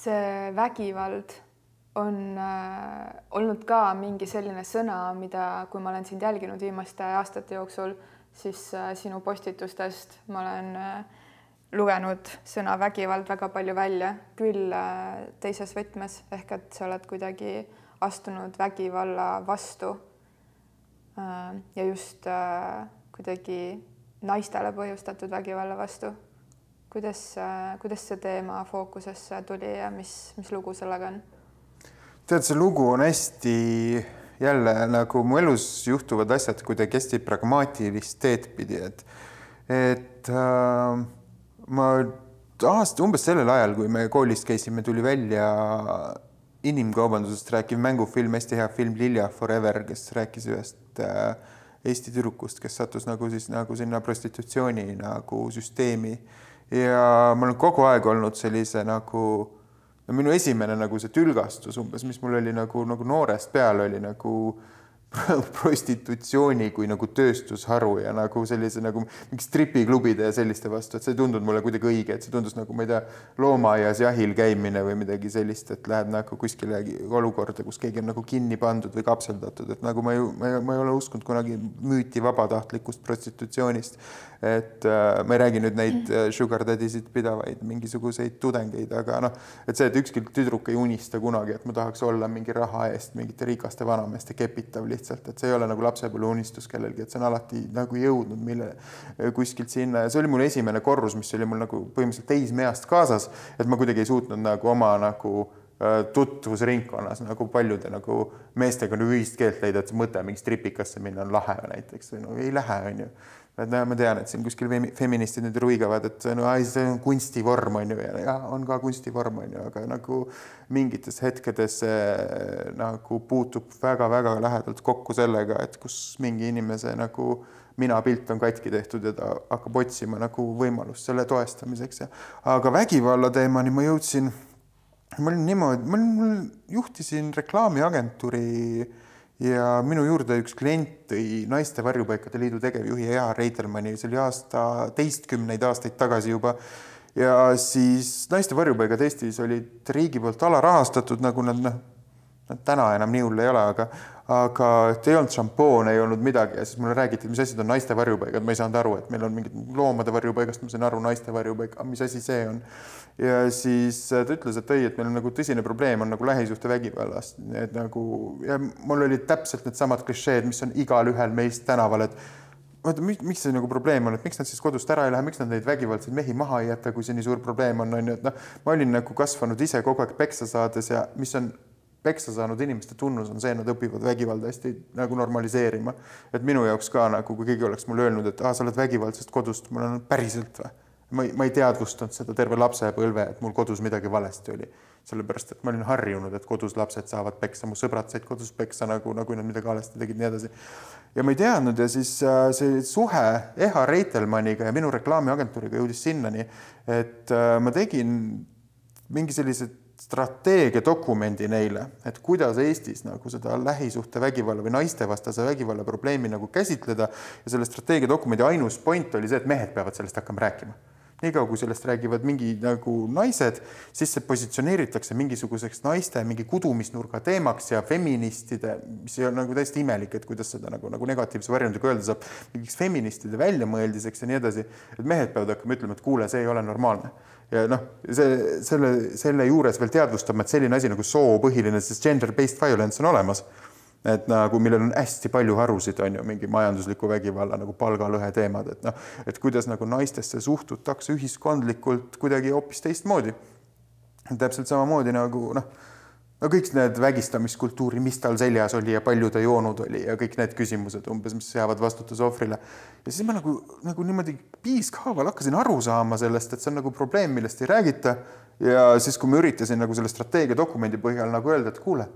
see vägivald on äh, olnud ka mingi selline sõna, mida, kui ma olen sind jälginud viimaste aastate jooksul, siis äh, sinu postitustest ma olen äh, lugenud sõna vägivald väga palju välja, küll äh, teises võtmes ehk et sa oled kuidagi astunud vägivalla vastu. Äh, ja just äh, kuidagi naistele põhjustatud vägivalla vastu. kuidas, kuidas see teema fookusesse tuli ja mis, mis lugu sellega on? tead, see lugu on hästi jälle nagu mu elus juhtuvad asjad kuidagi hästi pragmaatilist teed pidi, et, et äh, ma aasta umbes sellel ajal, kui me koolis käisime, tuli välja inimkaubandusest rääkiv mängufilm, hästi hea film Lilja Forever, kes rääkis ühest äh, Eesti tüdrukust, kes sattus nagu siis nagu sinna prostitutsiooni nagu süsteemi. Ja ma olen kogu aeg olnud sellise nagu no minu esimene nagu see tülgastus umbes, mis mul oli nagu, nagu noorest peale oli nagu prostitutsiooni kui nagu tööstusharu ja nagu sellise nagu mingi stripiklubide ja selliste vastu, et see ei tundunud mulle kuidagi õige, et see tundus nagu ma ei tea, loomaaias jahil käimine või midagi sellist, et läheb nagu kuskile olukorda, kus keegi on nagu kinni pandud või kapseldatud, et nagu ma ju, ma ei, ole uskunud kunagi müüti vabatahtlikust prostitutsioonist et äh, ma ei räägi nüüd neid äh, sugar daddy sid pidavaid mingisuguseid tudengeid, aga noh, et see, et ükski tüdruk ei unista kunagi, et ma tahaks olla mingi raha eest mingite rikaste vanameeste kepitav lihtsalt, et see ei ole nagu lapsepõlve unistus kellelgi, et see on alati nagu jõudnud mille kuskilt sinna. Ja see oli mul esimene korrus, mis oli mul nagu põhimõtteliselt teismeeast kaasas, et ma kuidagi ei suutnud nagu oma nagu tutvusringkonnas nagu paljude nagu meestega nagu ühist keelt leida, et see mõte mingi stripikasse minna on lahe näiteks või no ei lähe, onju et no ma tean, et siin kuskil feministid nüüd ruigavad, et no ai, see on kunstivorm on ju ja, ja on ka kunstivorm on ju, aga nagu mingites hetkedes see nagu puutub väga-väga lähedalt kokku sellega, et kus mingi inimese nagu minapilt on katki tehtud ja ta hakkab otsima nagu võimalust selle toestamiseks ja aga vägivalla teemani ma jõudsin, ma olin niimoodi, ma olin, juhtisin reklaamiagentuuri ja minu juurde üks klient tõi Naiste Varjupaikade Liidu tegevjuhi Ea Reitelmanni, see oli aasta, teistkümneid aastaid tagasi juba. ja siis naiste varjupaigad Eestis olid riigi poolt alarahastatud, nagu nad noh, nad täna enam nii hull ei ole, aga, aga ei olnud šampoone, ei olnud midagi. Ja siis mulle räägiti, mis asjad on naiste varjupaigad, ma ei saanud aru, et meil on mingid loomade varjupaigast, ma sain aru, naiste varjupaik, mis asi see on? Ja siis äh, ta ütles, et ei, et meil on nagu tõsine probleem on nagu lähisuhtevägivallast, et nagu ja mul olid täpselt needsamad klišeed, mis on igalühel meist tänaval, et oota, miks see nagu probleem on, et miks nad siis kodust ära ei lähe, miks nad neid vägivaldseid mehi maha ei jäta, kui see nii suur probleem on, on ju, et noh, ma olin nagu kasvanud ise kogu aeg peksa saades ja mis on peksa saanud inimeste tunnus on see, nad õpivad vägivalda hästi nagu normaliseerima. et minu jaoks ka nagu, kui keegi oleks mulle öelnud, et aa, sa oled vägivaldsest kodust, ma olen päriselt või ma ei, ma ei teadvustanud seda terve lapsepõlve, et mul kodus midagi valesti oli. sellepärast, et ma olin harjunud, et kodus lapsed saavad peksa, mu sõbrad said kodus peksa nagu, nagu nad midagi valesti tegid, nii edasi. ja ma ei teadnud ja siis äh, see suhe Eha Reitelmanniga ja minu reklaamiagentuuriga jõudis sinnani, et äh, ma tegin mingi sellise strateegiadokumendi neile, et kuidas Eestis nagu seda lähisuhtevägivalla või naistevastase vägivalla probleemi nagu käsitleda. Ja selle strateegiadokumendi ainus point oli see, et mehed peavad sellest hakkama rääkima niikaua kui sellest räägivad mingi nagu naised, siis see positsioneeritakse mingisuguseks naiste mingi kudumisnurga teemaks ja feministide, mis on nagu täiesti imelik, et kuidas seda nagu, nagu negatiivse varjundiga öelda saab, mingiks feministide väljamõeldiseks ja nii edasi. et mehed peavad hakkama ütlema, et kuule, see ei ole normaalne ja noh, see selle, selle juures veel teadvustama, et selline asi nagu soopõhiline, siis gender-based violence on olemas et nagu, millel on hästi palju harusid, on ju, mingi majandusliku vägivalla nagu palgalõhe teemad, et noh, et kuidas nagu naistesse suhtutakse ühiskondlikult kuidagi hoopis teistmoodi. täpselt samamoodi nagu noh, no kõik need vägistamiskultuuri, mis tal seljas oli ja palju ta joonud oli ja kõik need küsimused umbes, mis seavad vastutuse ohvrile. ja siis ma nagu, nagu niimoodi piiskhaaval hakkasin aru saama sellest, et see on nagu probleem, millest ei räägita. ja siis, kui ma üritasin nagu selle strateegiadokumendi põhjal nagu öelda, et kuule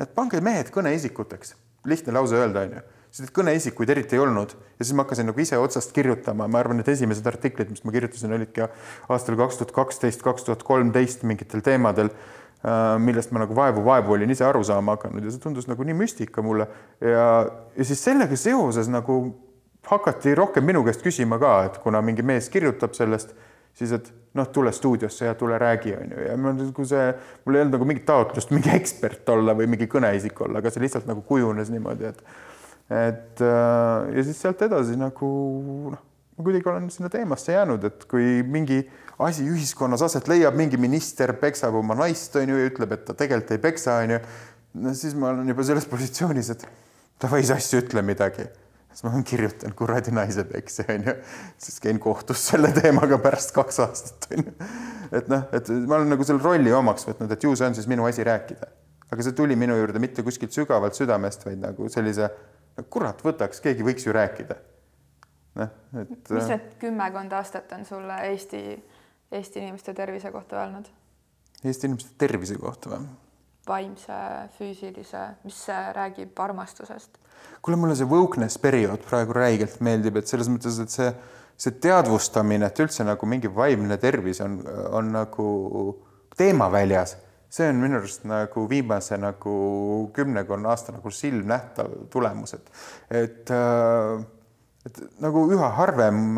et pange mehed kõneisikuteks, lihtne lause öelda, onju. Sest et kõneisikuid eriti ei olnud. Ja siis ma hakkasin nagu ise otsast kirjutama, ma arvan, et esimesed artiklid, mis ma kirjutasin, olidki aastal kaks tuhat kaksteist, kaks tuhat kolmteist mingitel teemadel, äh, millest ma nagu vaevu-vaevu olin ise aru saama hakanud. Ja see tundus nagu nii müstika mulle. Ja, ja siis sellega seoses nagu hakati rohkem minu käest küsima ka, et kuna mingi mees kirjutab sellest, siis et noh, tule stuudiosse ja tule räägi, on ju, ja mul nagu see, mul ei olnud nagu mingit taotlust mingi ekspert olla või mingi kõneisik olla, aga see lihtsalt nagu kujunes niimoodi, et et äh, ja siis sealt edasi nagu noh, ma kuidagi olen sinna teemasse jäänud, et kui mingi asi ühiskonnas aset leiab, mingi minister peksab oma naist, on ju, ja ütleb, et ta tegelikult ei peksa, on ju, no siis ma olen juba selles positsioonis, et davai, sa asju ütle midagi siis ma kirjutan kuradi naisepekse onju, siis käin kohtus selle teemaga pärast kaks aastat onju. et noh, et ma olen nagu selle rolli omaks võtnud, et ju see on siis minu asi rääkida, aga see tuli minu juurde mitte kuskilt sügavalt südamest, vaid nagu sellise, kurat, võtaks, keegi võiks ju rääkida. noh, et. mis need kümmekond aastat on sulle Eesti, Eesti inimeste tervise kohta öelnud? Eesti inimeste tervise kohta või? vaimse, füüsilise, mis räägib armastusest? Kuule, mulle see wokeness periood praegu räigelt meeldib, et selles mõttes, et see, see teadvustamine, et üldse nagu mingi vaimne tervis on, on nagu teemaväljas, see on minu arust nagu viimase nagu kümnekonna aasta nagu silmnähtav tulemus, et, et, et nagu üha harvem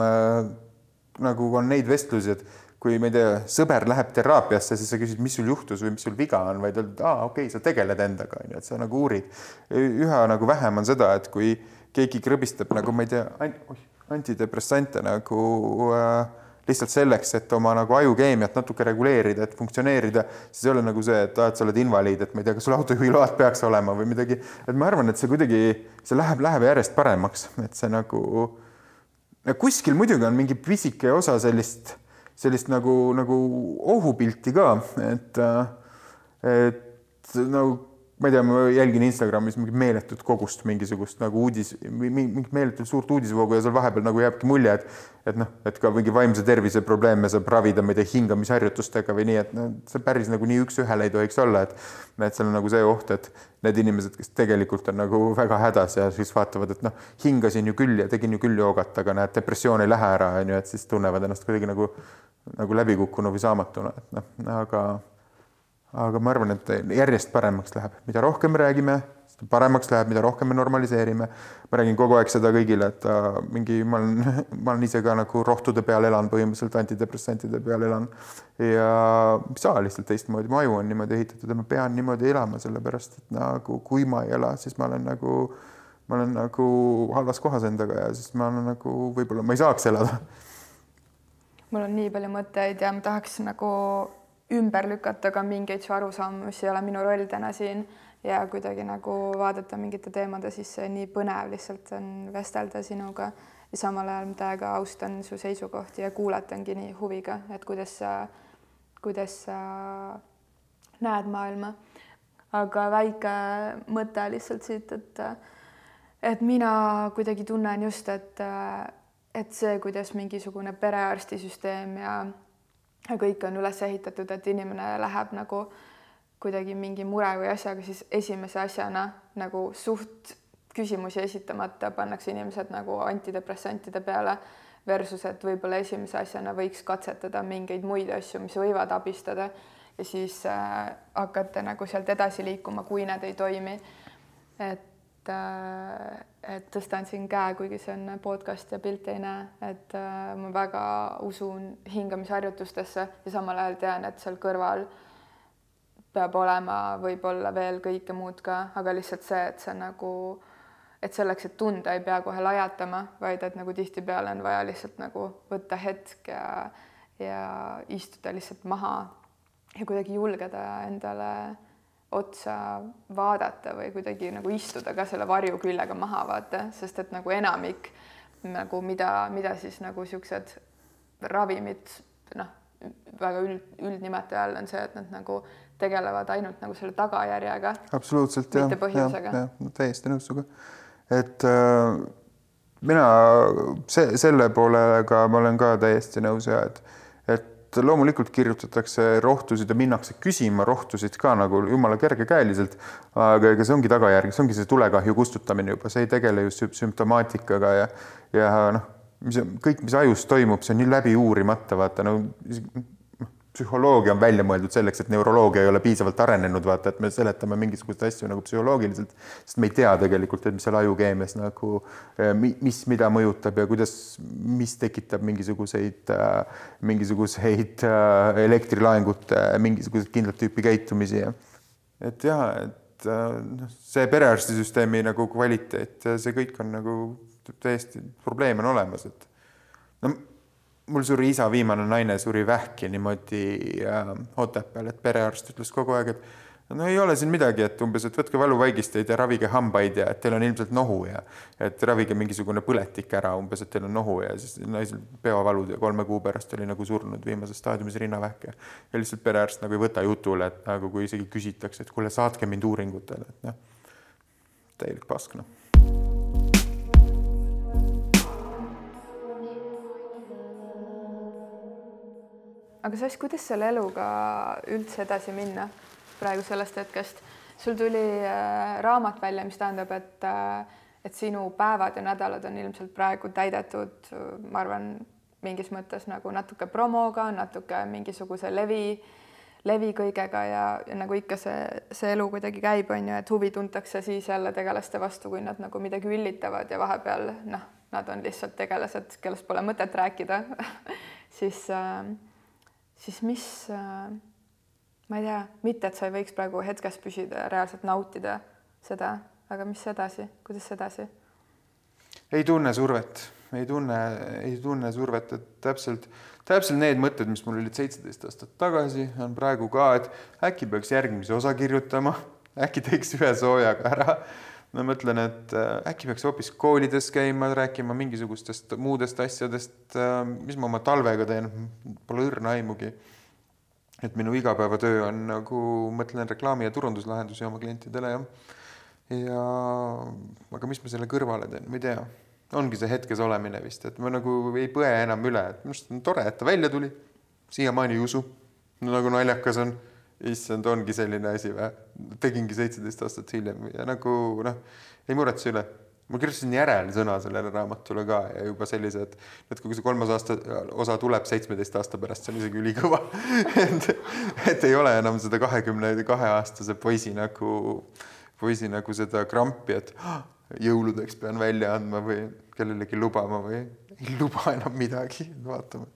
nagu on neid vestlusi, et kui ma ei tea, sõber läheb teraapiasse, siis sa küsid, mis sul juhtus või mis sul viga on, vaid öeldud, aa, okei okay,, sa tegeled endaga, onju, et sa nagu uurid. üha nagu vähem on seda, et kui keegi krõbistab nagu ma ei tea, antidepressante nagu äh, lihtsalt selleks, et oma nagu ajukeemiat natuke reguleerida, et funktsioneerida, siis ei ole nagu see, et et sa oled invaliid, et ma ei tea, kas sul autojuhiload peaks olema või midagi, et ma arvan, et see kuidagi, see läheb, läheb järjest paremaks, et see nagu kuskil muidugi on mingi pisike osa sellist sellist nagu, nagu ohupilti ka, et, et nagu ma ei tea, ma jälgin Instagramis mingit meeletut kogust mingisugust nagu uudis, mingit meeletult suurt uudisvoogu ja seal vahepeal nagu jääbki mulje, et et noh, et ka mingi vaimse tervise probleeme saab ravida, ma ei tea, hingamisharjutustega või nii, et noh, see päris nagu nii üks-ühele ei tohiks olla, et et seal on nagu see oht, et need inimesed, kes tegelikult on nagu väga hädas ja siis vaatavad, et noh, hingasin ju küll ja tegin ju küll joogat, aga näed, depressioon ei lähe ära, on ju, et siis tunnevad ennast kuidagi nagu nagu läbikukkunu või saamatuna, et noh, aga aga ma arvan, et järjest paremaks läheb, mida rohkem me räägime, paremaks läheb, mida rohkem me normaliseerime. ma räägin kogu aeg seda kõigile, et äh, mingi, ma olen, ma olen ise ka nagu rohtude peal elan, põhimõtteliselt antidepressantide peal elan. Ja ei saa lihtsalt teistmoodi, mu aju on niimoodi ehitatud ja ma pean niimoodi elama, sellepärast et nagu kui ma ei ela, siis ma olen nagu, ma olen nagu halvas kohas endaga ja siis ma olen nagu võib-olla ma ei saaks elada mul on nii palju mõtteid ja ma tahaks nagu ümber lükata ka mingeid su arusaamu, mis ei ole minu roll täna siin ja kuidagi nagu vaadata mingite teemade sisse, nii põnev lihtsalt on vestelda sinuga ja samal ajal ma täiega austan su seisukohti ja kuulatangi nii huviga, et kuidas sa, kuidas sa näed maailma. aga väike mõte lihtsalt siit, et et mina kuidagi tunnen just, et et see, kuidas mingisugune perearstisüsteem ja kõik on üles ehitatud, et inimene läheb nagu kuidagi mingi mure või asjaga, siis esimese asjana nagu suht küsimusi esitamata pannakse inimesed nagu antidepressantide peale versus, et võib-olla esimese asjana võiks katsetada mingeid muid asju, mis võivad abistada ja siis äh, hakata nagu sealt edasi liikuma, kui need ei toimi. et äh, et tõstan siin käe, kuigi see on podcast ja pilti ei näe, et äh, ma väga usun hingamisharjutustesse ja samal ajal tean, et seal kõrval peab olema võib-olla veel kõike muud ka, aga lihtsalt see, et sa nagu, et selleks, et tunda, ei pea kohe lajatama, vaid et nagu tihtipeale on vaja lihtsalt nagu võtta hetk ja, ja istuda lihtsalt maha ja kuidagi julgeda endale otsa vaadata või kuidagi nagu istuda ka selle varju küljega maha, vaata, sest et nagu enamik nagu mida, mida siis nagu siuksed ravimid noh, väga üld, üldnimetaja all on see, et nad nagu tegelevad ainult nagu selle tagajärjega. absoluutselt jah, jah, jah, täiesti nõus sinuga. et äh, mina see, selle poolega ma olen ka täiesti nõus ja et et loomulikult kirjutatakse rohtusid ja minnakse küsima rohtusid ka nagu jumala kergekäeliselt, aga ega see ongi tagajärg, see ongi see tulekahju kustutamine juba, see ei tegele just sümptomaatikaga ja, ja noh, mis kõik, mis ajus toimub, see on nii läbi uurimata, vaata no psühholoogia on välja mõeldud selleks, et neuroloogia ei ole piisavalt arenenud, vaata, et me seletame mingisuguseid asju nagu psühholoogiliselt, sest me ei tea tegelikult, et mis seal ajukeemias nagu, eh, mis, mida mõjutab ja kuidas, mis tekitab mingisuguseid, eh, mingisuguseid eh, elektrilaengute mingisuguseid kindlat tüüpi käitumisi ja et ja, et noh, see perearstisüsteemi nagu kvaliteet, see kõik on nagu täiesti probleem on olemas, et no mul suri isa viimane naine suri vähki niimoodi äh, Otepääl, et perearst ütles kogu aeg, et no ei ole siin midagi, et umbes, et võtke valuvaigisteid ja ravige hambaid ja et teil on ilmselt nohu ja et ravige mingisugune põletik ära umbes, et teil on nohu ja siis naisel peavalud ja kolme kuu pärast oli nagu surnud viimases staadiumis rinnavähk ja lihtsalt perearst nagu ei võta jutule, et nagu kui isegi küsitakse, et kuule, saatke mind uuringutele, et noh, täielik pask noh aga Sass, kuidas selle eluga üldse edasi minna praegu sellest hetkest? sul tuli äh, raamat välja, mis tähendab, et äh, et sinu päevad ja nädalad on ilmselt praegu täidetud, ma arvan, mingis mõttes nagu natuke promoga, natuke mingisuguse levi, levi kõigega ja, ja nagu ikka see, see elu kuidagi käib, on ju, et huvi tuntakse siis jälle tegelaste vastu, kui nad nagu midagi üllitavad ja vahepeal noh, nad on lihtsalt tegelased, kellest pole mõtet rääkida siis äh, siis mis äh, ma ei tea, mitte et sa ei võiks praegu hetkes püsida ja reaalselt nautida seda, aga mis edasi, kuidas edasi? ei tunne survet, ei tunne, ei tunne survet, et täpselt, täpselt need mõtted, mis mul olid seitseteist aastat tagasi, on praegu ka, et äkki peaks järgmise osa kirjutama, äkki teeks ühe soojaga ära ma mõtlen, et äh, äkki peaks hoopis koolides käima, rääkima mingisugustest muudest asjadest, äh, mis ma oma talvega teen, pole õrna aimugi. et minu igapäevatöö on nagu, mõtlen reklaami ja turunduslahendusi oma klientidele ja, ja aga mis ma selle kõrvale teen, ma ei tea. ongi see hetkes olemine vist, et ma nagu ei põe enam üle, et minu arust on tore, et ta välja tuli. siiamaani ei usu no,, nagu naljakas on issand, ongi selline asi või? tegingi seitseteist aastat hiljem ja nagu noh, ei muretse üle. ma kirjutasin järelsõna sellele raamatule ka ja juba sellise, et, et kui see kolmas aasta osa tuleb seitsmeteist aasta pärast, see on isegi ülikõva et, et ei ole enam seda kahekümne kahe aastase poisi nagu, poisi nagu seda krampi, et ah, jõuludeks pean välja andma või kellelegi lubama või ei luba enam midagi, vaatame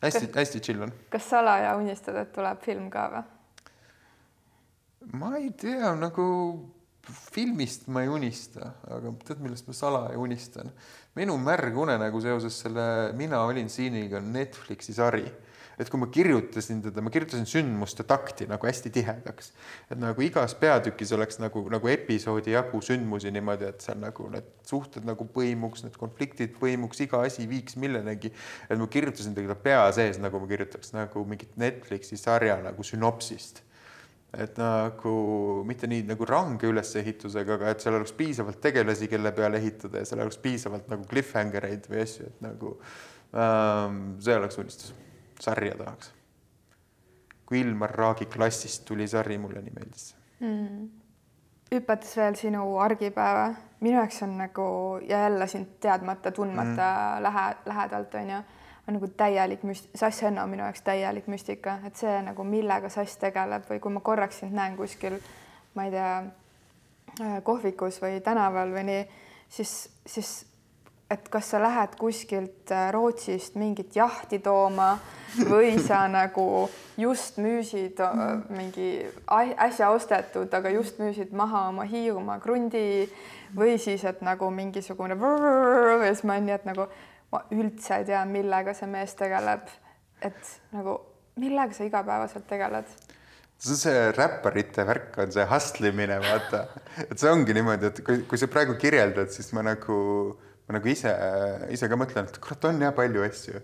hästi-hästi chill on. kas salaja unistad, et tuleb film ka või? Ma ei tea, nagu filmist ma ei unista, aga tead, millest ma salaja unistan? minu märg unenägu seoses selle Mina olin siiniga Netflixi sari. et kui ma kirjutasin teda, ma kirjutasin sündmuste takti nagu hästi tihedaks, et nagu igas peatükis oleks nagu, nagu episoodi jagu sündmusi niimoodi, et seal nagu need suhted nagu põimuks, need konfliktid põimuks, iga asi viiks millenegi. et ma kirjutasin teda pea sees, nagu ma kirjutaks nagu mingit Netflixi sarja nagu sünopsist et nagu mitte nii nagu range ülesehitusega, aga et seal oleks piisavalt tegelasi, kelle peale ehitada ja seal oleks piisavalt nagu cliffhanger eid või asju, et nagu ähm, see oleks unistus. sarja tahaks. kui Ilmar Raagi klassist tuli sari, mulle nii meeldis mm.. hüpates veel sinu argipäeva, minu jaoks on nagu ja jälle sind teadmata, tundmata mm. lähe, lähedalt onju on nagu täielik müst-, Sass Henno on minu jaoks täielik müstika, et see nagu, millega Sass tegeleb või kui ma korraks sind näen kuskil, ma ei tea, äh, kohvikus või tänaval või nii, siis, siis et kas sa lähed kuskilt äh, Rootsist mingit jahti tooma või sa nagu just müüsid äh, mingi äsja ostetud, aga just müüsid maha oma Hiiumaa krundi või siis, et nagu mingisugune ja siis ma nii, et nagu ma üldse ei tea, millega see mees tegeleb. et nagu, millega sa igapäevaselt tegeled? see on see räpparite värk, on see hustlimine, vaata. et see ongi niimoodi, et kui, kui sa praegu kirjeldad, siis ma nagu, ma nagu ise, ise ka mõtlen, et kurat, on jah palju asju.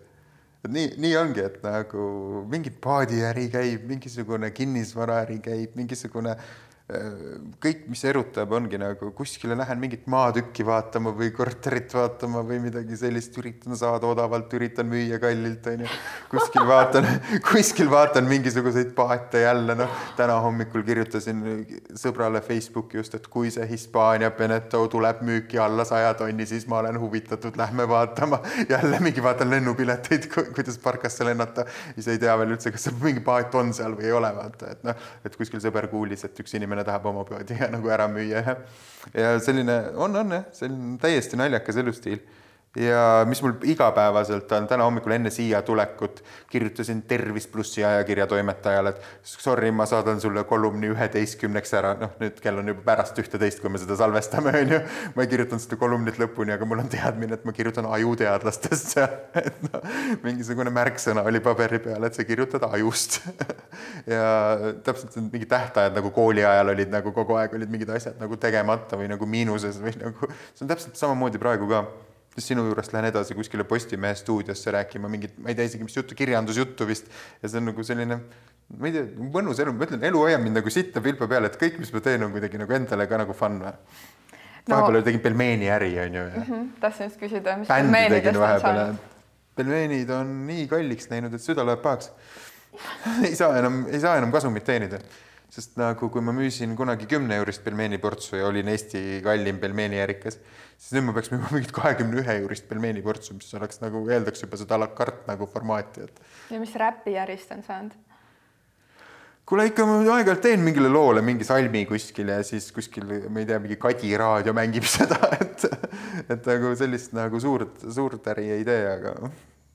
et nii, nii ongi, et nagu mingi paadiäri käib, mingisugune kinnisvaraäri käib, mingisugune äh, kõik, mis erutab, ongi nagu kuskile lähen mingit maatükki vaatama või korterit vaatama või midagi sellist, üritan saada odavalt, üritan müüa kallilt, onju. kuskil vaatan, kuskil vaatan mingisuguseid paate jälle, noh, täna hommikul kirjutasin sõbrale Facebooki just, et kui see Hispaania Beneteau tuleb müüki alla saja tonni, siis ma olen huvitatud, lähme vaatama. jälle mingi vaatan lennupileteid, kuidas parkasse lennata, siis ei tea veel üldse, kas mingi paat on seal või ei ole, vaata, et noh, et kuskil sõber kuulis, et üks inimene inimene tahab oma poodi nagu ära müüa ja ja selline on, on jah, selline täiesti naljakas elustiil. Ja mis mul igapäevaselt on, täna hommikul enne siia tulekut kirjutasin Tervis plussi ajakirja toimetajale, et sorry, ma saadan sulle kolumni üheteistkümneks ära, noh, nüüd kell on juba pärast ühteteist, kui me seda salvestame, onju. ma ei kirjutanud seda kolumnit lõpuni, aga mul on teadmine, et ma kirjutan ajuteadlastest seal, et noh, mingisugune märksõna oli paberi peal, et sa kirjutad ajust. Ja täpselt mingi tähtajad nagu kooli ajal olid nagu kogu aeg olid mingid asjad nagu tegemata või nagu miinuses või nagu see on täpselt samamoodi praegu ka sinu juurest lähen edasi kuskile Postimehe stuudiosse rääkima mingit, ma ei tea isegi, mis juttu, kirjandusjuttu vist. ja see on nagu selline, ma ei tea, mõnus elu, ma ütlen, elu hoiab mind nagu sitta pilpa peal, et kõik, mis ma teen, on kuidagi nagu endale ka nagu fun vahepeal no. tegin pelmeeni äri, onju mm. -hmm. tahtsin just küsida, mis bändi tegin vahepeal. pelmeenid on nii kalliks läinud, et süda läheb pahaks ei saa enam, ei saa enam kasumit teenida sest nagu kui ma müüsin kunagi kümne eurist pelmeeniportsu ja olin Eesti kallim pelmeeniärikas, siis nüüd ma peaks müüma mingit kahekümne ühe eurist pelmeeniportsu, mis oleks nagu eeldaks juba seda a la carte nagu formaati, et. ja mis räpiärist on saanud? kuule ikka ma aeg-ajalt teen mingile loole mingi salmi kuskil ja siis kuskil, ma ei tea, mingi Kadi raadio mängib seda, et, et nagu sellist nagu suurt, suurt äri ei tee, aga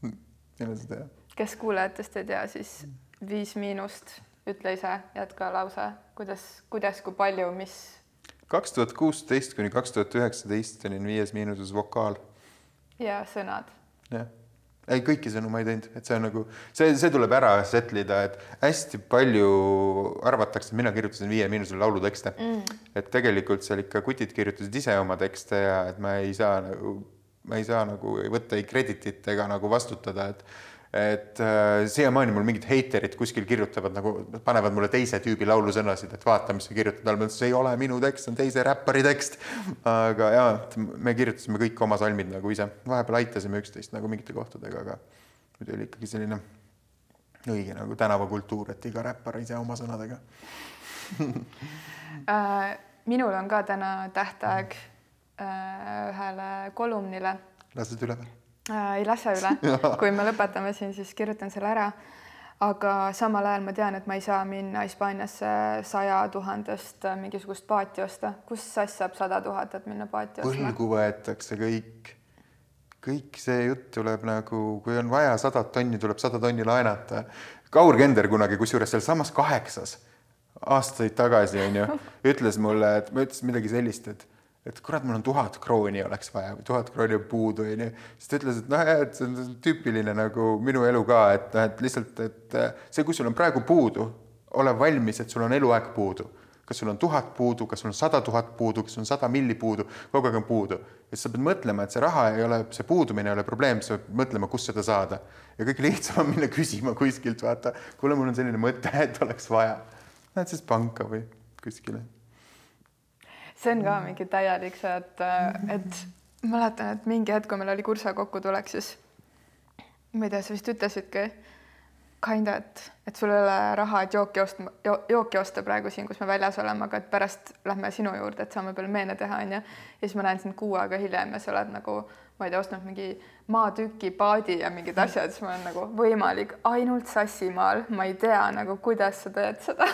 ei ole seda. kes kuulajatest ei tea, siis Viis Miinust ütle ise, jätka lause, kuidas, kuidas, kui palju, mis? kaks tuhat kuusteist kuni kaks tuhat üheksateist olin Viies Miinuses vokaal. ja sõnad? jah, ei kõiki sõnu ma ei teinud, et see on nagu see, see tuleb ära settle ida, et hästi palju arvatakse, mina kirjutasin Viie Miinusel laulutekste mm.. et tegelikult seal ikka kutid kirjutasid ise oma tekste ja et ma ei saa nagu, ma ei saa nagu võtta ei kreditit ega nagu vastutada, et et äh, siiamaani mul mingid heiterid kuskil kirjutavad nagu, panevad mulle teise tüübi laulusõnasid, et vaata, mis sa kirjutad ma ütlesin, see ei ole minu tekst, see on teise räppari tekst. aga ja, me kirjutasime kõik oma salmid nagu ise, vahepeal aitasime üksteist nagu mingite kohtadega, aga muidu oli ikkagi selline õige nagu tänavakultuur, et iga räppar ise oma sõnadega äh, minul on ka täna tähtaeg äh, ühele kolumnile. lased üle või? Äh,. ei lase üle kui me lõpetame siin, siis kirjutan selle ära. aga samal ajal ma tean, et ma ei saa minna Hispaaniasse saja tuhandest äh, mingisugust paati osta. kust sass saab sada tuhat, et minna paati ostma? võlgu võetakse kõik. kõik see jutt tuleb nagu, kui on vaja sadat tonni, tuleb sada tonni laenata. Kaur Kender kunagi, kusjuures sealsamas kaheksas aastaid tagasi onju, ütles mulle, et ma ütlesin midagi sellist, et et kurat, mul on tuhat krooni oleks vaja või tuhat krooni on puudu, onju. siis ta ütles, et noh, et see on tüüpiline nagu minu elu ka, et noh, et lihtsalt, et äh, see, kui sul on praegu puudu, ole valmis, et sul on eluaeg puudu. kas sul on tuhat puudu, kas sul on sada tuhat puudu, kas sul on sada milli puudu, kogu aeg on puudu. ja siis sa pead mõtlema, et see raha ei ole, see puudumine ei ole probleem, sa pead mõtlema, kust seda saada. ja kõige lihtsam on minna küsima kuskilt, vaata, kuule, mul on selline mõte, et oleks vaja. Lähed siis panka või kuskile see on ka mingi täielik see, et, et mäletan, et mingi hetk, kui meil oli kursa kokkutulek, siis ma ei tea, sa vist ütlesidki kinda, et, et sul ei ole raha, et jooki ostma, jooki osta praegu siin, kus me väljas oleme, aga et pärast lähme sinu juurde, et saame pelmeene teha, onju. ja siis ma näen sind kuu aega hiljem ja sa oled nagu, ma ei tea, ostnud mingi maatüki, paadi ja mingid asjad, siis ma olen nagu võimalik ainult Sassimaal, ma ei tea nagu, kuidas sa teed seda.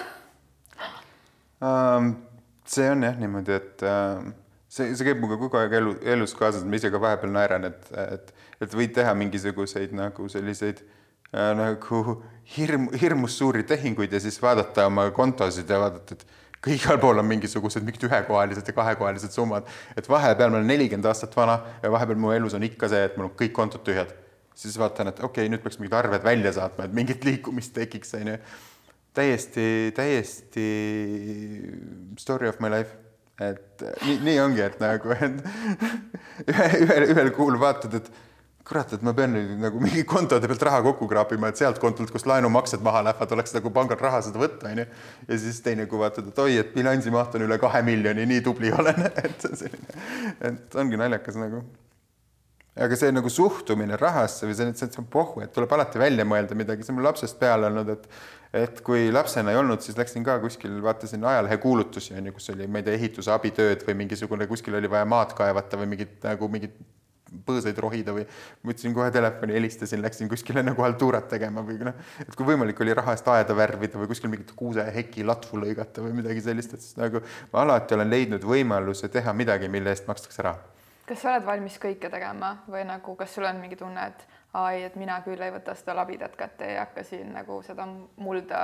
Um see on jah niimoodi, et äh, see, see käib minuga kogu aeg elu, elus kaasas, ma ise ka vahepeal naeran, et, et, et võid teha mingisuguseid nagu selliseid äh, nagu hirm, hirmus suuri tehinguid ja siis vaadata oma kontosid ja vaadata, et ka igal pool on mingisugused mingid ühekohalised ja kahekohalised summad, et vahepeal ma olen nelikümmend aastat vana ja vahepeal mu elus on ikka see, et mul on kõik kontod tühjad. siis vaatan, et okei okay,, nüüd peaks mingid arved välja saatma, et mingit liikumist tekiks, onju täiesti, täiesti story of my life, et nii, nii ongi, et nagu, et ühe, ühel, ühel kuul vaatad, et kurat, et ma pean nüüd nagu mingi kontode pealt raha kokku kraapima, et sealt kontolt, kust laenumaksed maha lähevad, oleks nagu pangal raha seda võtta, onju. ja siis teine kuu vaatad, et oi, et bilansimaht on üle kahe miljoni, nii tubli olen, et selline, et ongi naljakas nagu. Aga see nagu suhtumine rahasse või see, see on pohhu, et tuleb alati välja mõelda midagi, see on mul lapsest peale olnud, et et kui lapsena ei olnud, siis läksin ka kuskil, vaatasin ajalehekuulutusi on ju, kus oli, ma ei tea, ehitusabitööd või mingisugune, kuskil oli vaja maad kaevata või mingit nagu mingit põõsaid rohida või võtsin kohe telefoni, helistasin, läksin kuskile nagu haltuurat tegema või noh, et kui võimalik oli raha eest aeda värvida või kuskil mingit kuuseheki latvu lõigata või midagi sellist, et siis nagu ma alati olen leidnud võimaluse teha midagi, mille eest makstakse raha. Kas sa oled valmis kõike tegema või nagu, kas sul on mingi tunne, et ai, et mina küll ei võta seda labidat kätte, ei hakka siin nagu seda mulda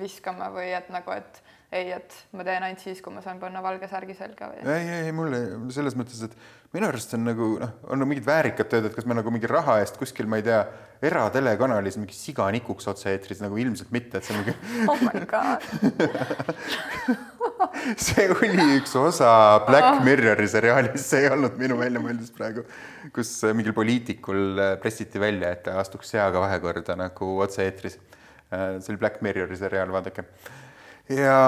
viskama või et nagu, et ei, et ma teen ainult siis, kui ma saan panna valge särgi selga või? ei, ei, ei mulle selles mõttes, et minu arust on nagu noh, on mingid väärikad tööd, et kas me nagu mingi raha eest kuskil, ma ei tea, eratelekanalis mingi siga nikuks otse-eetris nagu ilmselt mitte, et see on mingi oh my god see oli üks osa Black Mirrori seriaalis, see ei olnud minu väljamõeldis praegu, kus mingil poliitikul pressiti välja, et ta astuks seaga vahekorda nagu otse-eetris. see oli Black Mirrori seriaal, vaadake. ja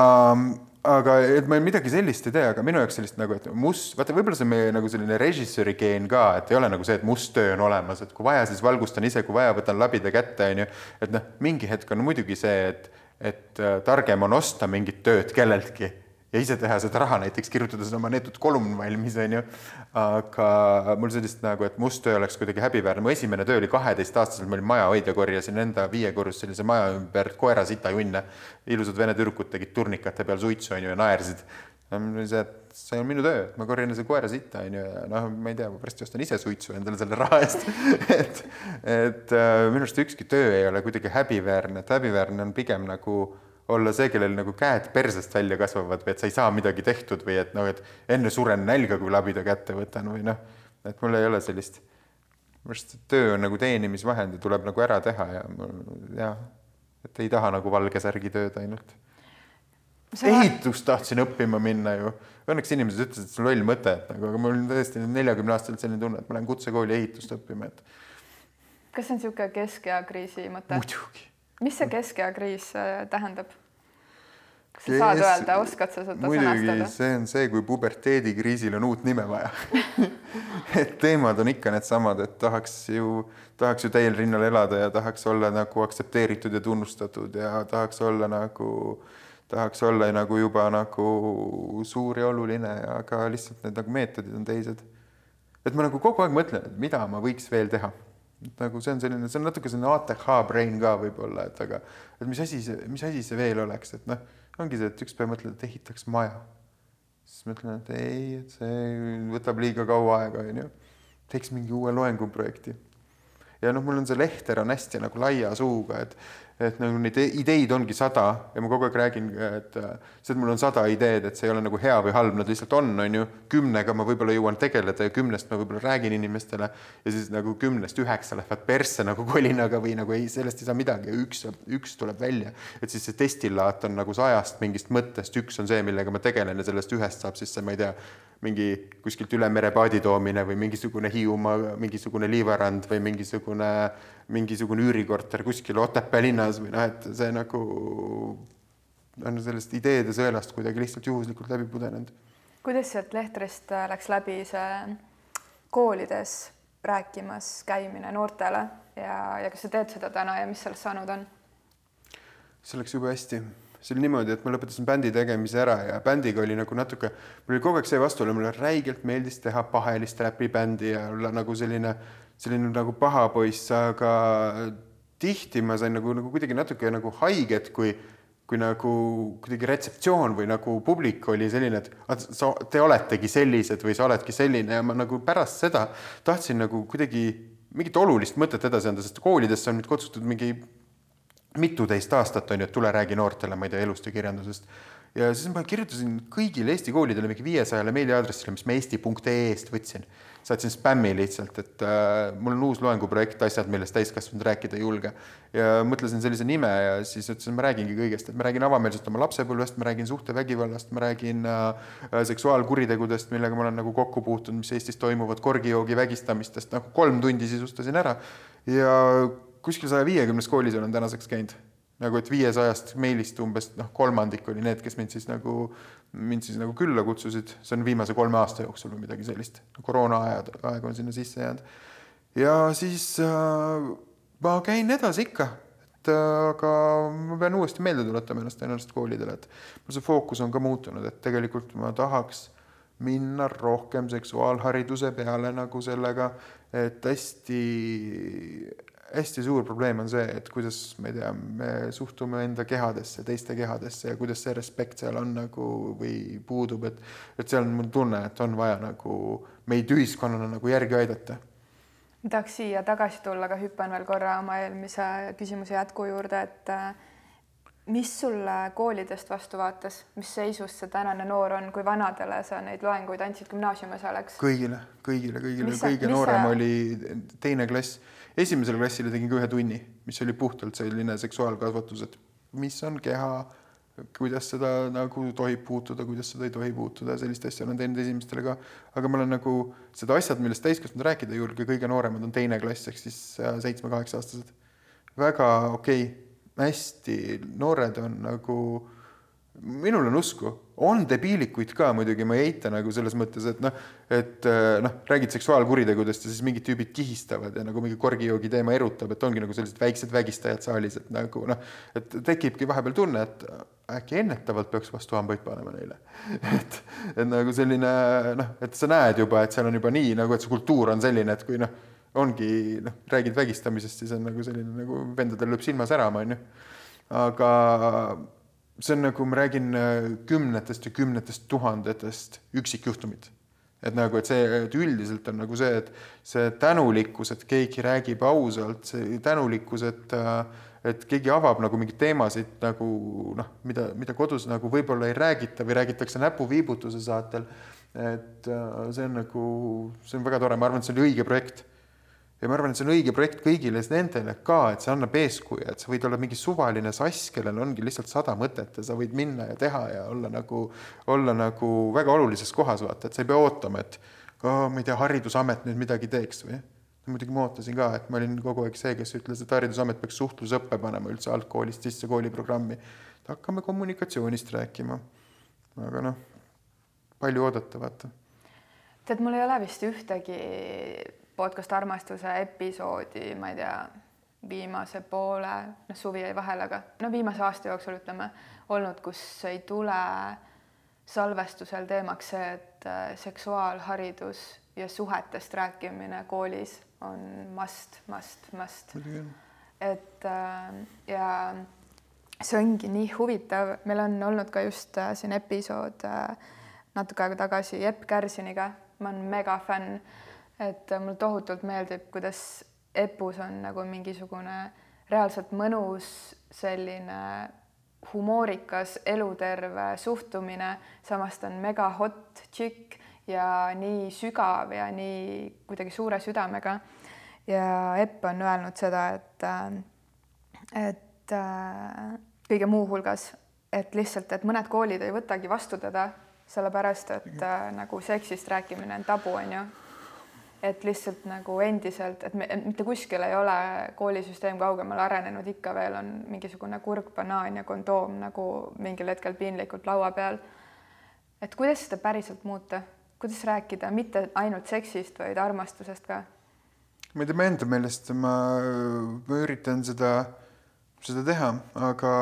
aga et ma midagi sellist ei tee, aga minu jaoks sellist nagu, et must, vaata, võib-olla see on meie nagu selline režissööri geen ka, et ei ole nagu see, et must töö on olemas, et kui vaja, siis valgustan ise, kui vaja, võtan labida kätte, onju. et noh, mingi hetk on muidugi see, et, et targem on osta mingit tööd kelleltki ja ise teha seda raha, näiteks kirjutada seda oma neetud kolumn valmis, onju. aga mul sellist nagu, et must töö oleks kuidagi häbiväärne. mu esimene töö oli kaheteistaastaselt, ma olin majahoidja, korjasin enda viiekorrus sellise maja ümber koerasita junne. ilusad vene tüdrukud tegid turnikate peal suitsu, onju, ja naersid. See, et see on minu töö, ma korjan ise koera sitta, onju, ja noh, ma ei tea, ma pärast ostan ise suitsu endale selle raha eest et, et äh, minu arust ükski töö ei ole kuidagi häbiväärne, et häbiväärne on pigem nagu olla see, kellel nagu käed persest välja kasvavad või et sa ei saa midagi tehtud või et noh, et enne suren nälga, kui labida kätte võtan või noh, et mul ei ole sellist, minu arust töö on nagu teenimisvahend ja tuleb nagu ära teha ja jah, et ei taha nagu valge särgi tööd ainult. Ehitust tahtsin õppima minna ju, õnneks inimesed ütlesid, et see on loll mõte, et nagu, aga mul on tõesti neljakümne aastaselt selline tunne, et ma lähen kutsekooli ehitust õppima, et. kas see on niisugune keskea kriisi mõte? muidugi mis see keskea kriis äh, tähendab? kas sa saad öelda, oskad sa seda sõnastada? see on see, kui puberteedikriisil on uut nime vaja et teemad on ikka needsamad, et tahaks ju, tahaks ju täiel rinnal elada ja tahaks olla nagu aktsepteeritud ja tunnustatud ja tahaks olla nagu, tahaks olla nagu juba nagu suur ja oluline, aga lihtsalt need nagu meetodid on teised. et ma nagu kogu aeg mõtlen, et mida ma võiks veel teha et nagu see on selline, see on natuke selline ATH brain ka võib-olla, et aga, et mis asi see, mis asi see veel oleks, et noh, ongi see, et üks päev mõtled, et ehitaks maja. siis mõtlen, et ei, et see võtab liiga kaua aega, onju. teeks mingi uue loenguprojekti. ja noh, mul on see Lehter on hästi nagu laia suuga, et et nagu neid ideid ongi sada ja ma kogu aeg räägin, et see, et mul on sada ideed, et see ei ole nagu hea või halb, nad lihtsalt on, on ju. kümnega ma võib-olla jõuan tegeleda ja kümnest ma võib-olla räägin inimestele ja siis nagu kümnest üheksa lähevad persse nagu kolinaga või nagu ei, sellest ei saa midagi ja üks, üks tuleb välja. et siis see destillaat on nagu sajast mingist mõttest, üks on see, millega ma tegelen ja sellest ühest saab siis see, ma ei tea, mingi kuskilt üle mere paadi toomine või mingisugune Hiiumaa mingisugune liivarand või mingisugune mingisugune üürikorter kuskil Otepää linnas või noh, et see nagu on sellest ideede sõelast kuidagi lihtsalt juhuslikult läbi pudenenud. kuidas sealt Lehterist äh, läks läbi see koolides rääkimas käimine noortele ja, ja kas sa teed seda täna ja mis sellest saanud on? see läks jube hästi see oli niimoodi, et ma lõpetasin bändi tegemise ära ja bändiga oli nagu natuke, mul oli kogu aeg see vastuolu, mulle räigelt meeldis teha pahelist räpibändi ja olla nagu selline selline nagu paha poiss, aga tihti ma sain nagu, nagu kuidagi natuke nagu haiget, kui, kui nagu kuidagi retseptsioon või nagu publik oli selline, et sa, te oletegi sellised või sa oledki selline ja ma nagu pärast seda tahtsin nagu kuidagi mingit olulist mõtet edasi anda, sest koolidesse on nüüd kutsutud mingi mituteist aastat on ju, et tule räägi noortele, ma ei tea, elust ja kirjandusest. ja siis ma kirjutasin kõigile Eesti koolidele mingi viiesajale meiliaadressile, mis ma eesti.ee-st võtsin saatsin spämmi lihtsalt, et äh, mul on uus loenguprojekt, asjad, millest täiskasvanud rääkida ei julge. ja mõtlesin sellise nime ja siis ütlesin, ma räägingi kõigest, et ma räägin avameelselt oma lapsepõlvest, ma räägin suhtevägivallast, ma räägin äh, seksuaalkuritegudest, millega ma olen nagu kokku puutunud, mis Eestis toimuvad, korgijoogi vägistamistest, nagu kolm tundi sisustasin ära ja kuskil saja viiekümnes koolis olen tänaseks käinud. Nagu et viiesajast meilist umbes noh, kolmandik oli need, kes mind siis nagu, mind siis nagu külla kutsusid, see on viimase kolme aasta jooksul või midagi sellist, koroonaajad, aeg on sinna sisse jäänud. ja siis äh, ma käin edasi ikka, et äh, aga ma pean uuesti meelde tuletama ennast tõenäoliselt koolidele, et mul see fookus on ka muutunud, et tegelikult ma tahaks minna rohkem seksuaalhariduse peale nagu sellega, et hästi hästi suur probleem on see, et kuidas, ma ei tea, me suhtume enda kehadesse, teiste kehadesse ja kuidas see respekt seal on nagu või puudub, et et seal on mul tunne, et on vaja nagu meid ühiskonnana nagu järgi aidata. ma tahaks siia tagasi tulla, aga hüppan veel korra oma eelmise küsimuse jätku juurde, et äh, mis sulle koolidest vastu vaatas, mis seisus see tänane noor on, kui vanadele sa neid loenguid andsid gümnaasiumis oleks? kõigile, kõigile, kõigile, kõige noorem sa... oli teine klass. Esimesele klassile tegin ka ühe tunni, mis oli puhtalt selline seksuaalkasvatus, et mis on keha, kuidas seda nagu tohib puutuda, kuidas seda ei tohi puutuda, sellist asja olen teinud esimestele ka. aga ma olen nagu seda asjad, millest täiskasvanud rääkida ei julge, kõige nooremad on teine klass ehk siis äh, seitsme-kaheksa-aastased. väga okei okay hästi noored on nagu, minul on usku, on debiilikuid ka muidugi, ma ei eita nagu selles mõttes, et noh, et noh, räägid seksuaalkuritegudest ja siis mingid tüübid kihistavad ja nagu mingi korgijoogi teema erutab, et ongi nagu sellised väiksed vägistajad saalis, et nagu noh, et tekibki vahepeal tunne, et äkki ennetavalt peaks vastu hambaid panema neile. et, et nagu selline noh, et sa näed juba, et seal on juba nii nagu, et see kultuur on selline, et kui noh ongi noh, räägid vägistamisest, siis on nagu selline nagu vendadel lööb silma särama, onju. aga see on nagu ma räägin äh, kümnetest ja kümnetest tuhandetest üksikjuhtumid. et nagu, et see, et üldiselt on nagu see, et see tänulikkus, et keegi räägib ausalt, see tänulikkus, et et keegi avab nagu mingeid teemasid nagu noh, mida, mida kodus nagu võib-olla ei räägita või räägitakse näpuviibutuse saatel. et äh, see on nagu, see on väga tore, ma arvan, et see oli õige projekt ja ma arvan, et see on õige projekt kõigile nendele ka, et see annab eeskuju, et sa võid olla mingi suvaline sass, kellel ongi lihtsalt sada mõtet ja sa võid minna ja teha ja olla nagu, olla nagu väga olulises kohas, vaata, et sa ei pea ootama, et oh, ma ei tea, Haridusamet nüüd midagi teeks või. muidugi ma ootasin ka, et ma olin kogu aeg see, kes ütles, et Haridusamet peaks suhtlusõppe panema üldse algkoolist sisse kooliprogrammi. hakkame kommunikatsioonist rääkima. aga noh, palju oodata, vaata. tead, mul ei ole vist ühtegi podcast armastuse episoodi, ma ei tea, viimase poole, noh, suvi jäi vahele, aga no viimase aasta jooksul ütleme, olnud, kus ei tule salvestusel teemaks see, et äh, seksuaalharidus ja suhetest rääkimine koolis on must, must, must. et äh, ja see ongi nii huvitav, meil on olnud ka just äh, siin episood natuke aega tagasi Jepp Kärsiniga, ma olen mega fänn et mulle tohutult meeldib, kuidas EPUs on nagu mingisugune reaalselt mõnus selline humoorikas, eluterve suhtumine, samas ta on mega hot chick ja nii sügav ja nii kuidagi suure südamega. ja Epp on öelnud seda, et, et kõige muu hulgas, et lihtsalt, et mõned koolid ei võtagi vastu teda, sellepärast et äh, nagu seksist rääkimine on tabu, on ju et lihtsalt nagu endiselt, et me, mitte kuskil ei ole koolisüsteem kaugemale arenenud, ikka veel on mingisugune kurk banaan ja kondoom nagu mingil hetkel piinlikult laua peal. et kuidas seda päriselt muuta, kuidas rääkida mitte ainult seksist, vaid armastusest ka? ma ei tea, ma enda meelest ma, ma üritan seda, seda teha, aga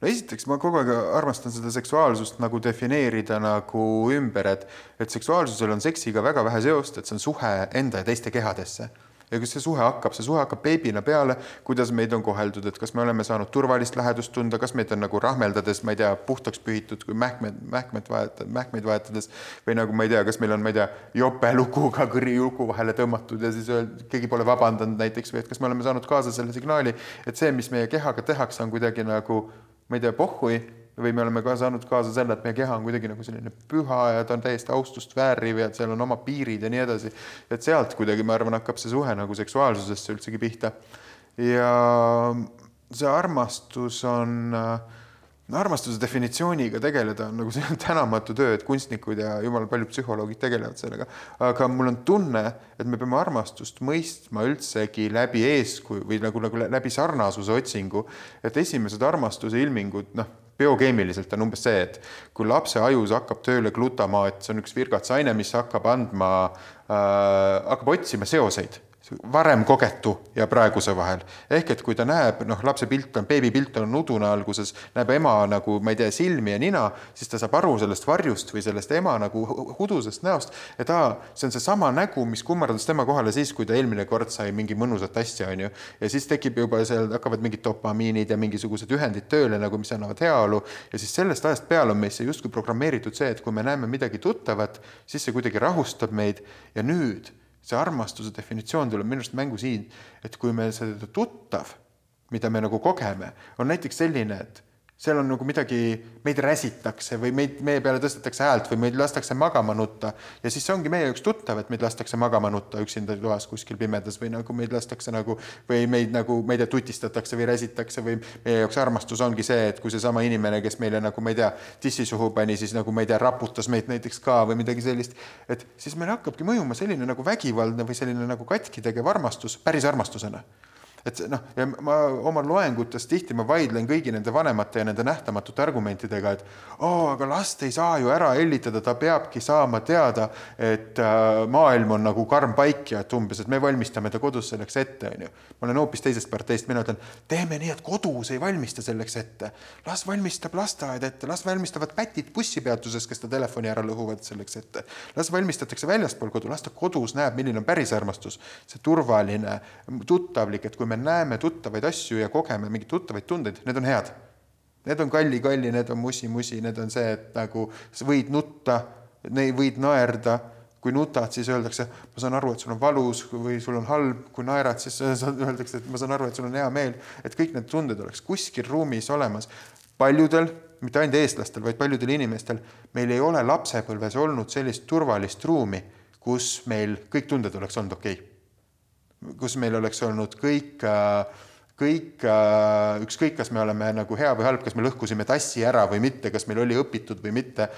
no esiteks ma kogu aeg armastan seda seksuaalsust nagu defineerida nagu ümber, et, et seksuaalsusel on seksiga väga vähe seost, et see on suhe enda ja teiste kehadesse. ja kus see suhe hakkab, see suhe hakkab beebina peale, kuidas meid on koheldud, et kas me oleme saanud turvalist lähedust tunda, kas meid on nagu rahmeldades, ma ei tea, puhtaks pühitud, kui mähkmed, mähkmed vahetad, mähkmeid vahetades või nagu ma ei tea, kas meil on, ma ei tea, jope lukuga kõri luku vahele tõmmatud ja siis öeld, keegi pole vabandanud näiteks või et kas me oleme saanud kaasa selle signaali, et see, mis meie kehaga tehakse, on kuidagi nagu ma ei tea, pohhui või me oleme ka saanud kaasa selle, et meie keha on kuidagi nagu selline püha ja ta on täiesti austust vääriv ja seal on oma piirid ja nii edasi. et sealt kuidagi, ma arvan, hakkab see suhe nagu seksuaalsusesse üldsegi pihta. ja see armastus on äh, armastuse definitsiooniga tegeleda on nagu see tänamatu töö, et kunstnikud ja jumala paljud psühholoogid tegelevad sellega. aga mul on tunne, et me peame armastust mõistma üldsegi läbi eeskuju või nagu, nagu läbi sarnasuse otsingu. et esimesed armastuse ilmingud, noh, biokeemiliselt on umbes see, et kui lapse ajus hakkab tööle glutamaat, see on üks virgats aine, mis hakkab andma äh,, hakkab otsima seoseid varem kogetu ja praeguse vahel. ehk et kui ta näeb, noh, lapse pilt on, beebipilt on nuduna alguses, näeb ema nagu, ma ei tea, silmi ja nina, siis ta saab aru sellest varjust või sellest ema nagu udusest näost, et aa, see on seesama nägu, mis kummardas tema kohale siis, kui ta eelmine kord sai mingi mõnusat asja, on ju. ja siis tekib juba seal, hakkavad mingid dopamiinid ja mingisugused ühendid tööle nagu, mis annavad heaolu ja siis sellest ajast peale on meisse justkui programmeeritud see, et kui me näeme midagi tuttavat, siis see kuidagi rahustab meid ja nüüd see armastuse definitsioon tuleb minu arust mängu siin, et kui me seda tuttav, mida me nagu kogeme, on näiteks selline, et seal on nagu midagi, meid räsitakse või meid, meie peale tõstetakse häält või meid lastakse magama nutta. Ja siis see ongi meie jaoks tuttav, et meid lastakse magama nutta üksinda toas kuskil pimedas või nagu meid lastakse nagu või meid nagu, ma ei tea, tutistatakse või räsitakse või meie jaoks armastus ongi see, et kui seesama inimene, kes meile nagu, ma ei tea, tissi suhu pani, siis nagu ma ei tea, raputas meid näiteks ka või midagi sellist, et siis meil hakkabki mõjuma selline nagu vägivaldne või selline nagu katki tegev armastus päris armastusena et noh, ja ma oma loengutes tihti ma vaidlen kõigi nende vanemate ja nende nähtamatute argumentidega, et oo, aga last ei saa ju ära hellitada, ta peabki saama teada, et äh, maailm on nagu karm paik ja et umbes, et me valmistame ta kodus selleks ette, onju. ma olen hoopis teisest parteist, mina ütlen, teeme nii, et kodus ei valmista selleks ette. las valmistab lasteaed ette, las valmistavad pätid bussipeatuses, kes ta telefoni ära lõhuvad selleks ette. las valmistatakse väljaspool kodu, las ta kodus näeb, milline on päris armastus, see turvaline, tuttavlik, et kui me näeme tuttavaid asju ja kogeme mingeid tuttavaid tundeid, need on head. Need on kalli-kalli, need on musi-musi, need on see, et nagu sa võid nutta, võid naerda, kui nutad, siis öeldakse, ma saan aru, et sul on valus või sul on halb, kui naerad, siis öeldakse, et ma saan aru, et sul on hea meel, et kõik need tunded oleks kuskil ruumis olemas. paljudel, mitte ainult eestlastel, vaid paljudel inimestel, meil ei ole lapsepõlves olnud sellist turvalist ruumi, kus meil kõik tunded oleks olnud okei okay kus meil oleks olnud kõik, kõik, ükskõik, kas me oleme nagu hea või halb, kas me lõhkusime tassi ära või mitte, kas meil oli õpitud või mitte,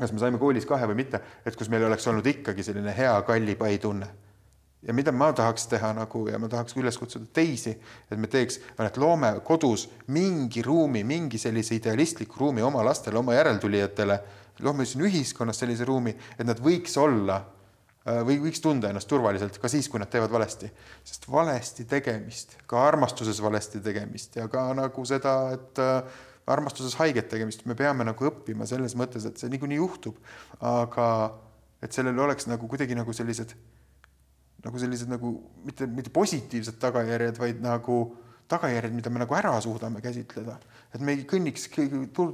kas me saime koolis kahe või mitte, et kus meil oleks olnud ikkagi selline hea kalli-pai tunne. Ja mida ma tahaks teha nagu ja ma tahaks üles kutsuda teisi, et me teeks, et loome kodus mingi ruumi, mingi sellise idealistliku ruumi oma lastele, oma järeltulijatele, loome siin ühiskonnas sellise ruumi, et nad võiks olla või võiks tunda ennast turvaliselt ka siis, kui nad teevad valesti. sest valesti tegemist, ka armastuses valesti tegemist ja ka nagu seda, et äh, armastuses haiget tegemist me peame nagu õppima selles mõttes, et see niikuinii juhtub, aga et sellel oleks nagu kuidagi nagu sellised, nagu sellised nagu mitte, mitte positiivsed tagajärjed, vaid nagu tagajärjed, mida me nagu ära suudame käsitleda. et me ei kõnniks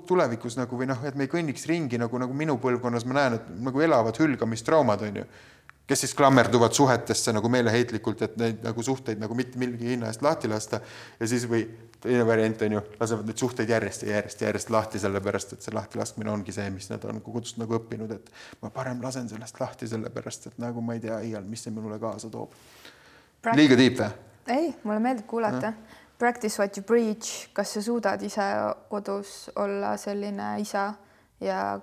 tulevikus nagu või noh, et me ei kõnniks ringi nagu, nagu minu põlvkonnas ma näen, et nagu elavad hülgamistraumad on ju kes siis klammerduvad suhetesse nagu meeleheitlikult, et neid nagu suhteid nagu mitte millegi hinna eest lahti lasta ja siis või teine variant on ju, lasevad neid suhteid järjest ja järjest ja järjest lahti, sellepärast et see lahtilaskmine ongi see, mis nad on kodust nagu õppinud, et ma parem lasen sellest lahti, sellepärast et nagu ma ei tea iial, mis see minule kaasa toob. liiga tiip või? ei, mulle meeldib kuulata. Practice what you preach, kas sa suudad ise kodus olla selline isa ja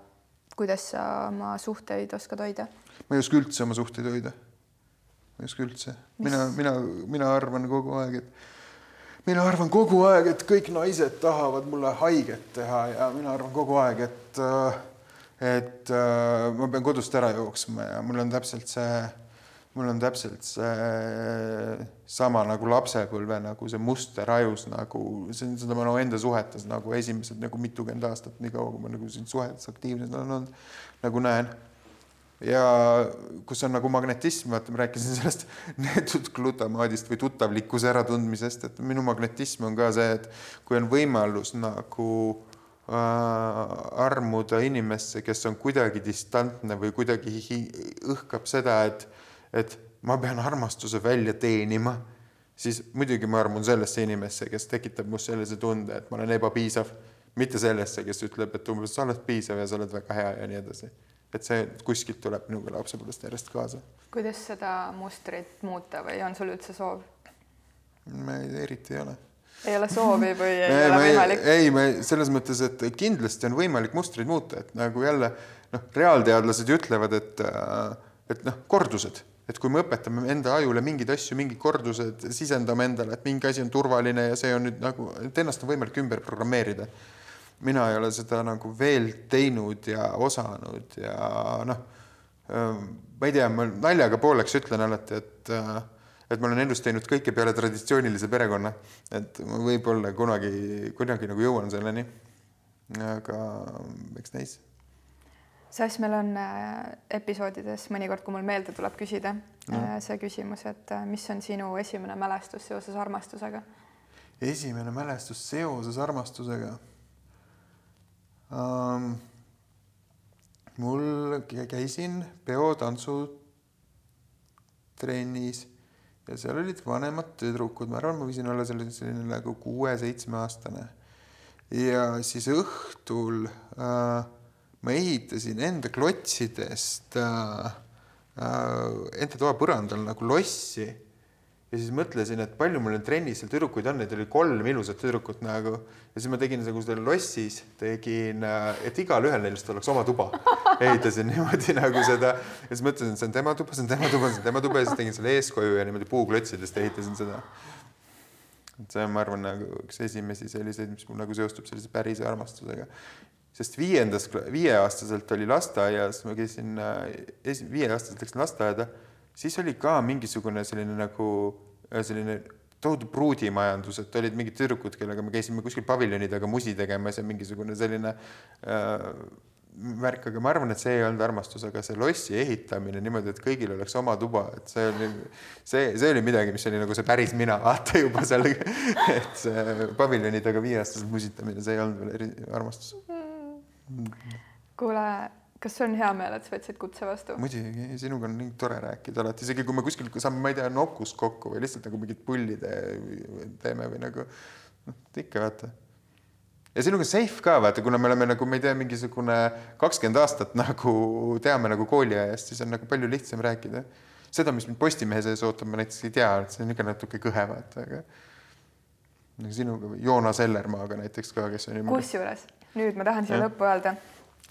kuidas sa oma suhteid oskad hoida? Ma ei oska üldse oma suhteid hoida. ma ei oska üldse, mina, mina, mina arvan kogu aeg, et mina arvan kogu aeg, et kõik naised tahavad mulle haiget teha ja mina arvan kogu aeg, et et ma pean kodust ära jooksma ja mul on täpselt see, mul on täpselt see sama nagu lapsepõlve nagu see muster ajus nagu see on seda ma no enda suhetes nagu esimesed nagu mitukümmend aastat, nii kaua kui ma nagu siin suhetes aktiivne olen olnud, nagu näen ja kus on nagu magnetism, vaata, ma rääkisin sellest neetud glutamaadist või tuttavlikkuse äratundmisest, et minu magnetism on ka see, et kui on võimalus nagu äh, armuda inimesse, kes on kuidagi distantne või kuidagi õhkab seda, et, et ma pean armastuse välja teenima, siis muidugi ma armun sellesse inimesse, kes tekitab must sellise tunde, et ma olen ebapiisav, mitte sellesse, kes ütleb, et umbes sa oled piisav ja sa oled väga hea ja nii edasi et see kuskilt tuleb minuga lapsepõlvest järjest kaasa. kuidas seda mustrit muuta või on sul üldse soov? me eriti ei ole. ei ole soovi või ei me, ole võimalik? ei, me selles mõttes, et kindlasti on võimalik mustreid muuta, et nagu jälle noh, reaalteadlased ju ütlevad, et et noh, kordused, et kui me õpetame enda ajule mingeid asju, mingid kordused, sisendame endale, et mingi asi on turvaline ja see on nüüd nagu, et ennast on võimalik ümber programmeerida mina ei ole seda nagu veel teinud ja osanud ja noh, ähm, ma ei tea, ma naljaga pooleks ütlen alati, et äh, et ma olen elus teinud kõike peale traditsioonilise perekonna, et ma võib-olla kunagi, kunagi nagu jõuan selleni. aga eks näis sest meil on äh, episoodides mõnikord, kui mul meelde tuleb küsida mm. see küsimus, et mis on sinu esimene mälestus seoses armastusega? esimene mälestus seoses armastusega um,? mul käisin peotantsutrennis ja seal olid vanemad tüdrukud, ma arvan, ma võisin olla selline, selline nagu kuue-seitsmeaastane. ja siis õhtul äh, ma ehitasin enda klotsidest äh, äh, enda toa põrandal nagu lossi ja siis mõtlesin, et palju mul on trennis seal tüdrukuid on, neid oli kolm ilusat tüdrukut nagu. Ja siis ma tegin seal lossis, tegin, äh, et igalühel neist oleks oma tuba. ehitasin niimoodi nagu seda. Ja siis mõtlesin, et see on tema tuba, see on tema tuba, see on tema tuba. Ja siis tegin selle eeskoju ja niimoodi puuklotsidest ehitasin seda. et see on, ma arvan, nagu üks esimesi selliseid, mis mul nagu seostub sellise päris armastusega. Sest viiendas, viieaastaselt oli lasteaias, ma käisin, esi-, viieaastaselt läksin lasteaeda, siis oli ka mingisugune selline nagu selline tohutu pruudimajandus, et olid mingid tüdrukud, kellega me käisime kuskil paviljoni taga musi tegemas ja mingisugune selline äh, värk, aga ma arvan, et see ei olnud armastus, aga see lossi ehitamine niimoodi, et kõigil oleks oma tuba, et see oli, see, see oli midagi, mis oli nagu see päris mina, vaata juba seal, et see paviljoni taga viieaastaselt musitamine, see ei olnud veel eri, armastus. Kuule, kas on hea meel, et sa võtsid kutse vastu? muidugi, sinuga on nii tore rääkida alati, isegi kui me kuskil saame, ma ei tea, nokus kokku või lihtsalt nagu mingit pulli te, teeme või nagu noh, ikka vaata. ja sinuga safe ka vaata, kuna me oleme nagu, ma ei tea, mingisugune kakskümmend aastat nagu teame nagu kooliajast, siis on nagu palju lihtsam rääkida. seda, mis mind Postimehe sees ootab, ma näiteks ei tea, see on ikka natuke kõhe vaata, aga nagu sinuga Joonas Ellermaaga näiteks ka, kes on. kusjuures nüüd ma tahan siia lõppu öelda,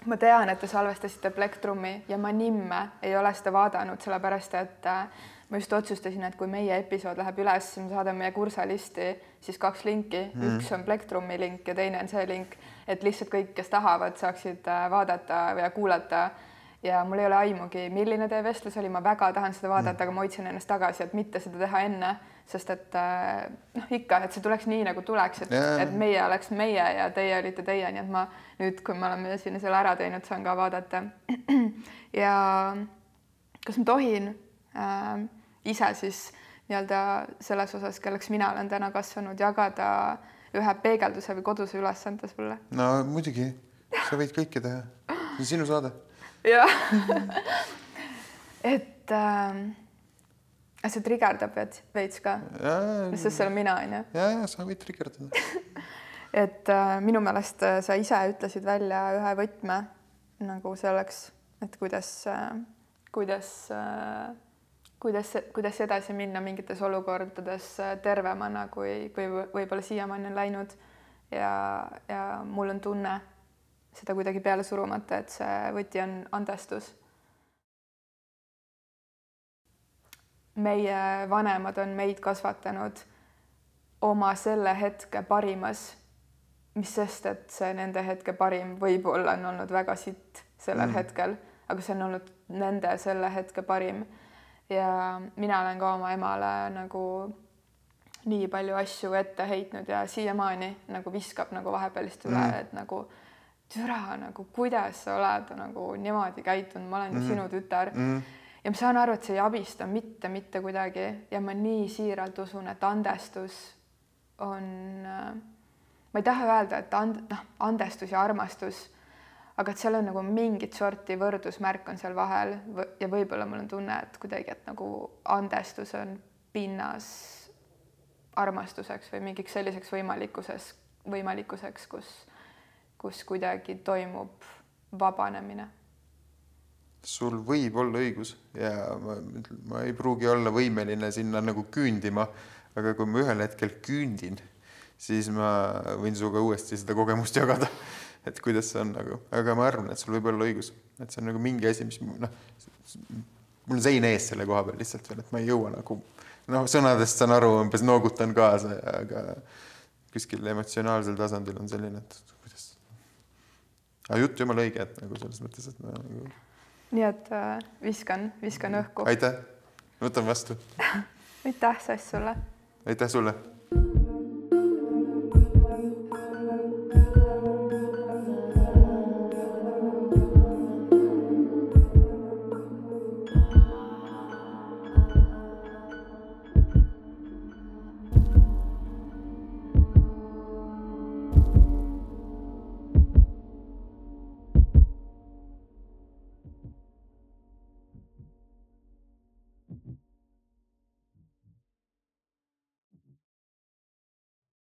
ma tean, et te salvestasite Plektrumi ja ma nimme ei ole seda vaadanud, sellepärast et äh, ma just otsustasin, et kui meie episood läheb üles, siis ma saadan meie kursalisti siis kaks linki mm., üks on Plektrumi link ja teine on see link, et lihtsalt kõik, kes tahavad, saaksid äh, vaadata ja kuulata ja mul ei ole aimugi, milline teie vestlus oli, ma väga tahan seda vaadata mm., aga ma hoidsin ennast tagasi, et mitte seda teha enne, sest et äh, noh, ikka, et see tuleks nii, nagu tuleks, et yeah., et meie oleks meie ja teie olite teie, nii et ma nüüd, kui me oleme siin selle ära teinud, saan ka vaadata. ja kas ma tohin äh, ise siis nii-öelda selles osas, kelleks mina olen täna kasvanud, jagada ühe peegelduse või koduse ülesande sulle? no muidugi, sa võid kõike teha, see on sinu saade jah et äh, see trigerdab veits ka, sest see olen mina, onju. ja, ja sa võid trigerdada et äh, minu meelest äh, sa ise ütlesid välja ühe võtme nagu selleks, et kuidas äh,, kuidas äh, kuidas, kuidas edasi minna mingites olukordades äh, tervemana, kui, kui võib-olla siiamaani on läinud. ja, ja mul on tunne, seda kuidagi peale surumata, et see võti on andestus. meie vanemad on meid kasvatanud oma selle hetke parimas, mis sest, et see nende hetke parim võib-olla on olnud väga sitt sellel mm. hetkel, aga see on olnud nende selle hetke parim. ja mina olen ka oma emale nagu nii palju asju ette heitnud ja siiamaani nagu viskab nagu vahepeal lihtsalt üle mm., et nagu türa nagu, kuidas sa oled nagu niimoodi käitunud, ma olen ju mm -hmm. sinu tütar mm. -hmm. ja ma saan aru, et see ei abista mitte, mitte kuidagi ja ma nii siiralt usun, et andestus on ma ei taha öelda, et and-, noh, andestus ja armastus, aga et seal on nagu mingit sorti võrdusmärk on seal vahel ja võib-olla mul on tunne, et kuidagi, et nagu andestus on pinnas armastuseks või mingiks selliseks võimalikkuses, võimalikkuseks, kus kus kuidagi toimub vabanemine. sul võib olla õigus ja ma, ma ei pruugi olla võimeline sinna nagu küündima, aga kui ma ühel hetkel küündin, siis ma võin sinuga uuesti seda kogemust jagada, et kuidas see on nagu, aga ma arvan, et sul võib olla õigus, et see on nagu mingi asi, mis noh, mul on sein ees selle koha peal lihtsalt veel, et ma ei jõua nagu noh, sõnadest saan aru, umbes noogutan kaasa, aga kuskil emotsionaalsel tasandil on selline, et aga jutt jumala õige, et nagu selles mõttes, et ma nagu. nii et äh, viskan, viskan õhku. aitäh, võtan vastu aitäh, Sass sulle. aitäh sulle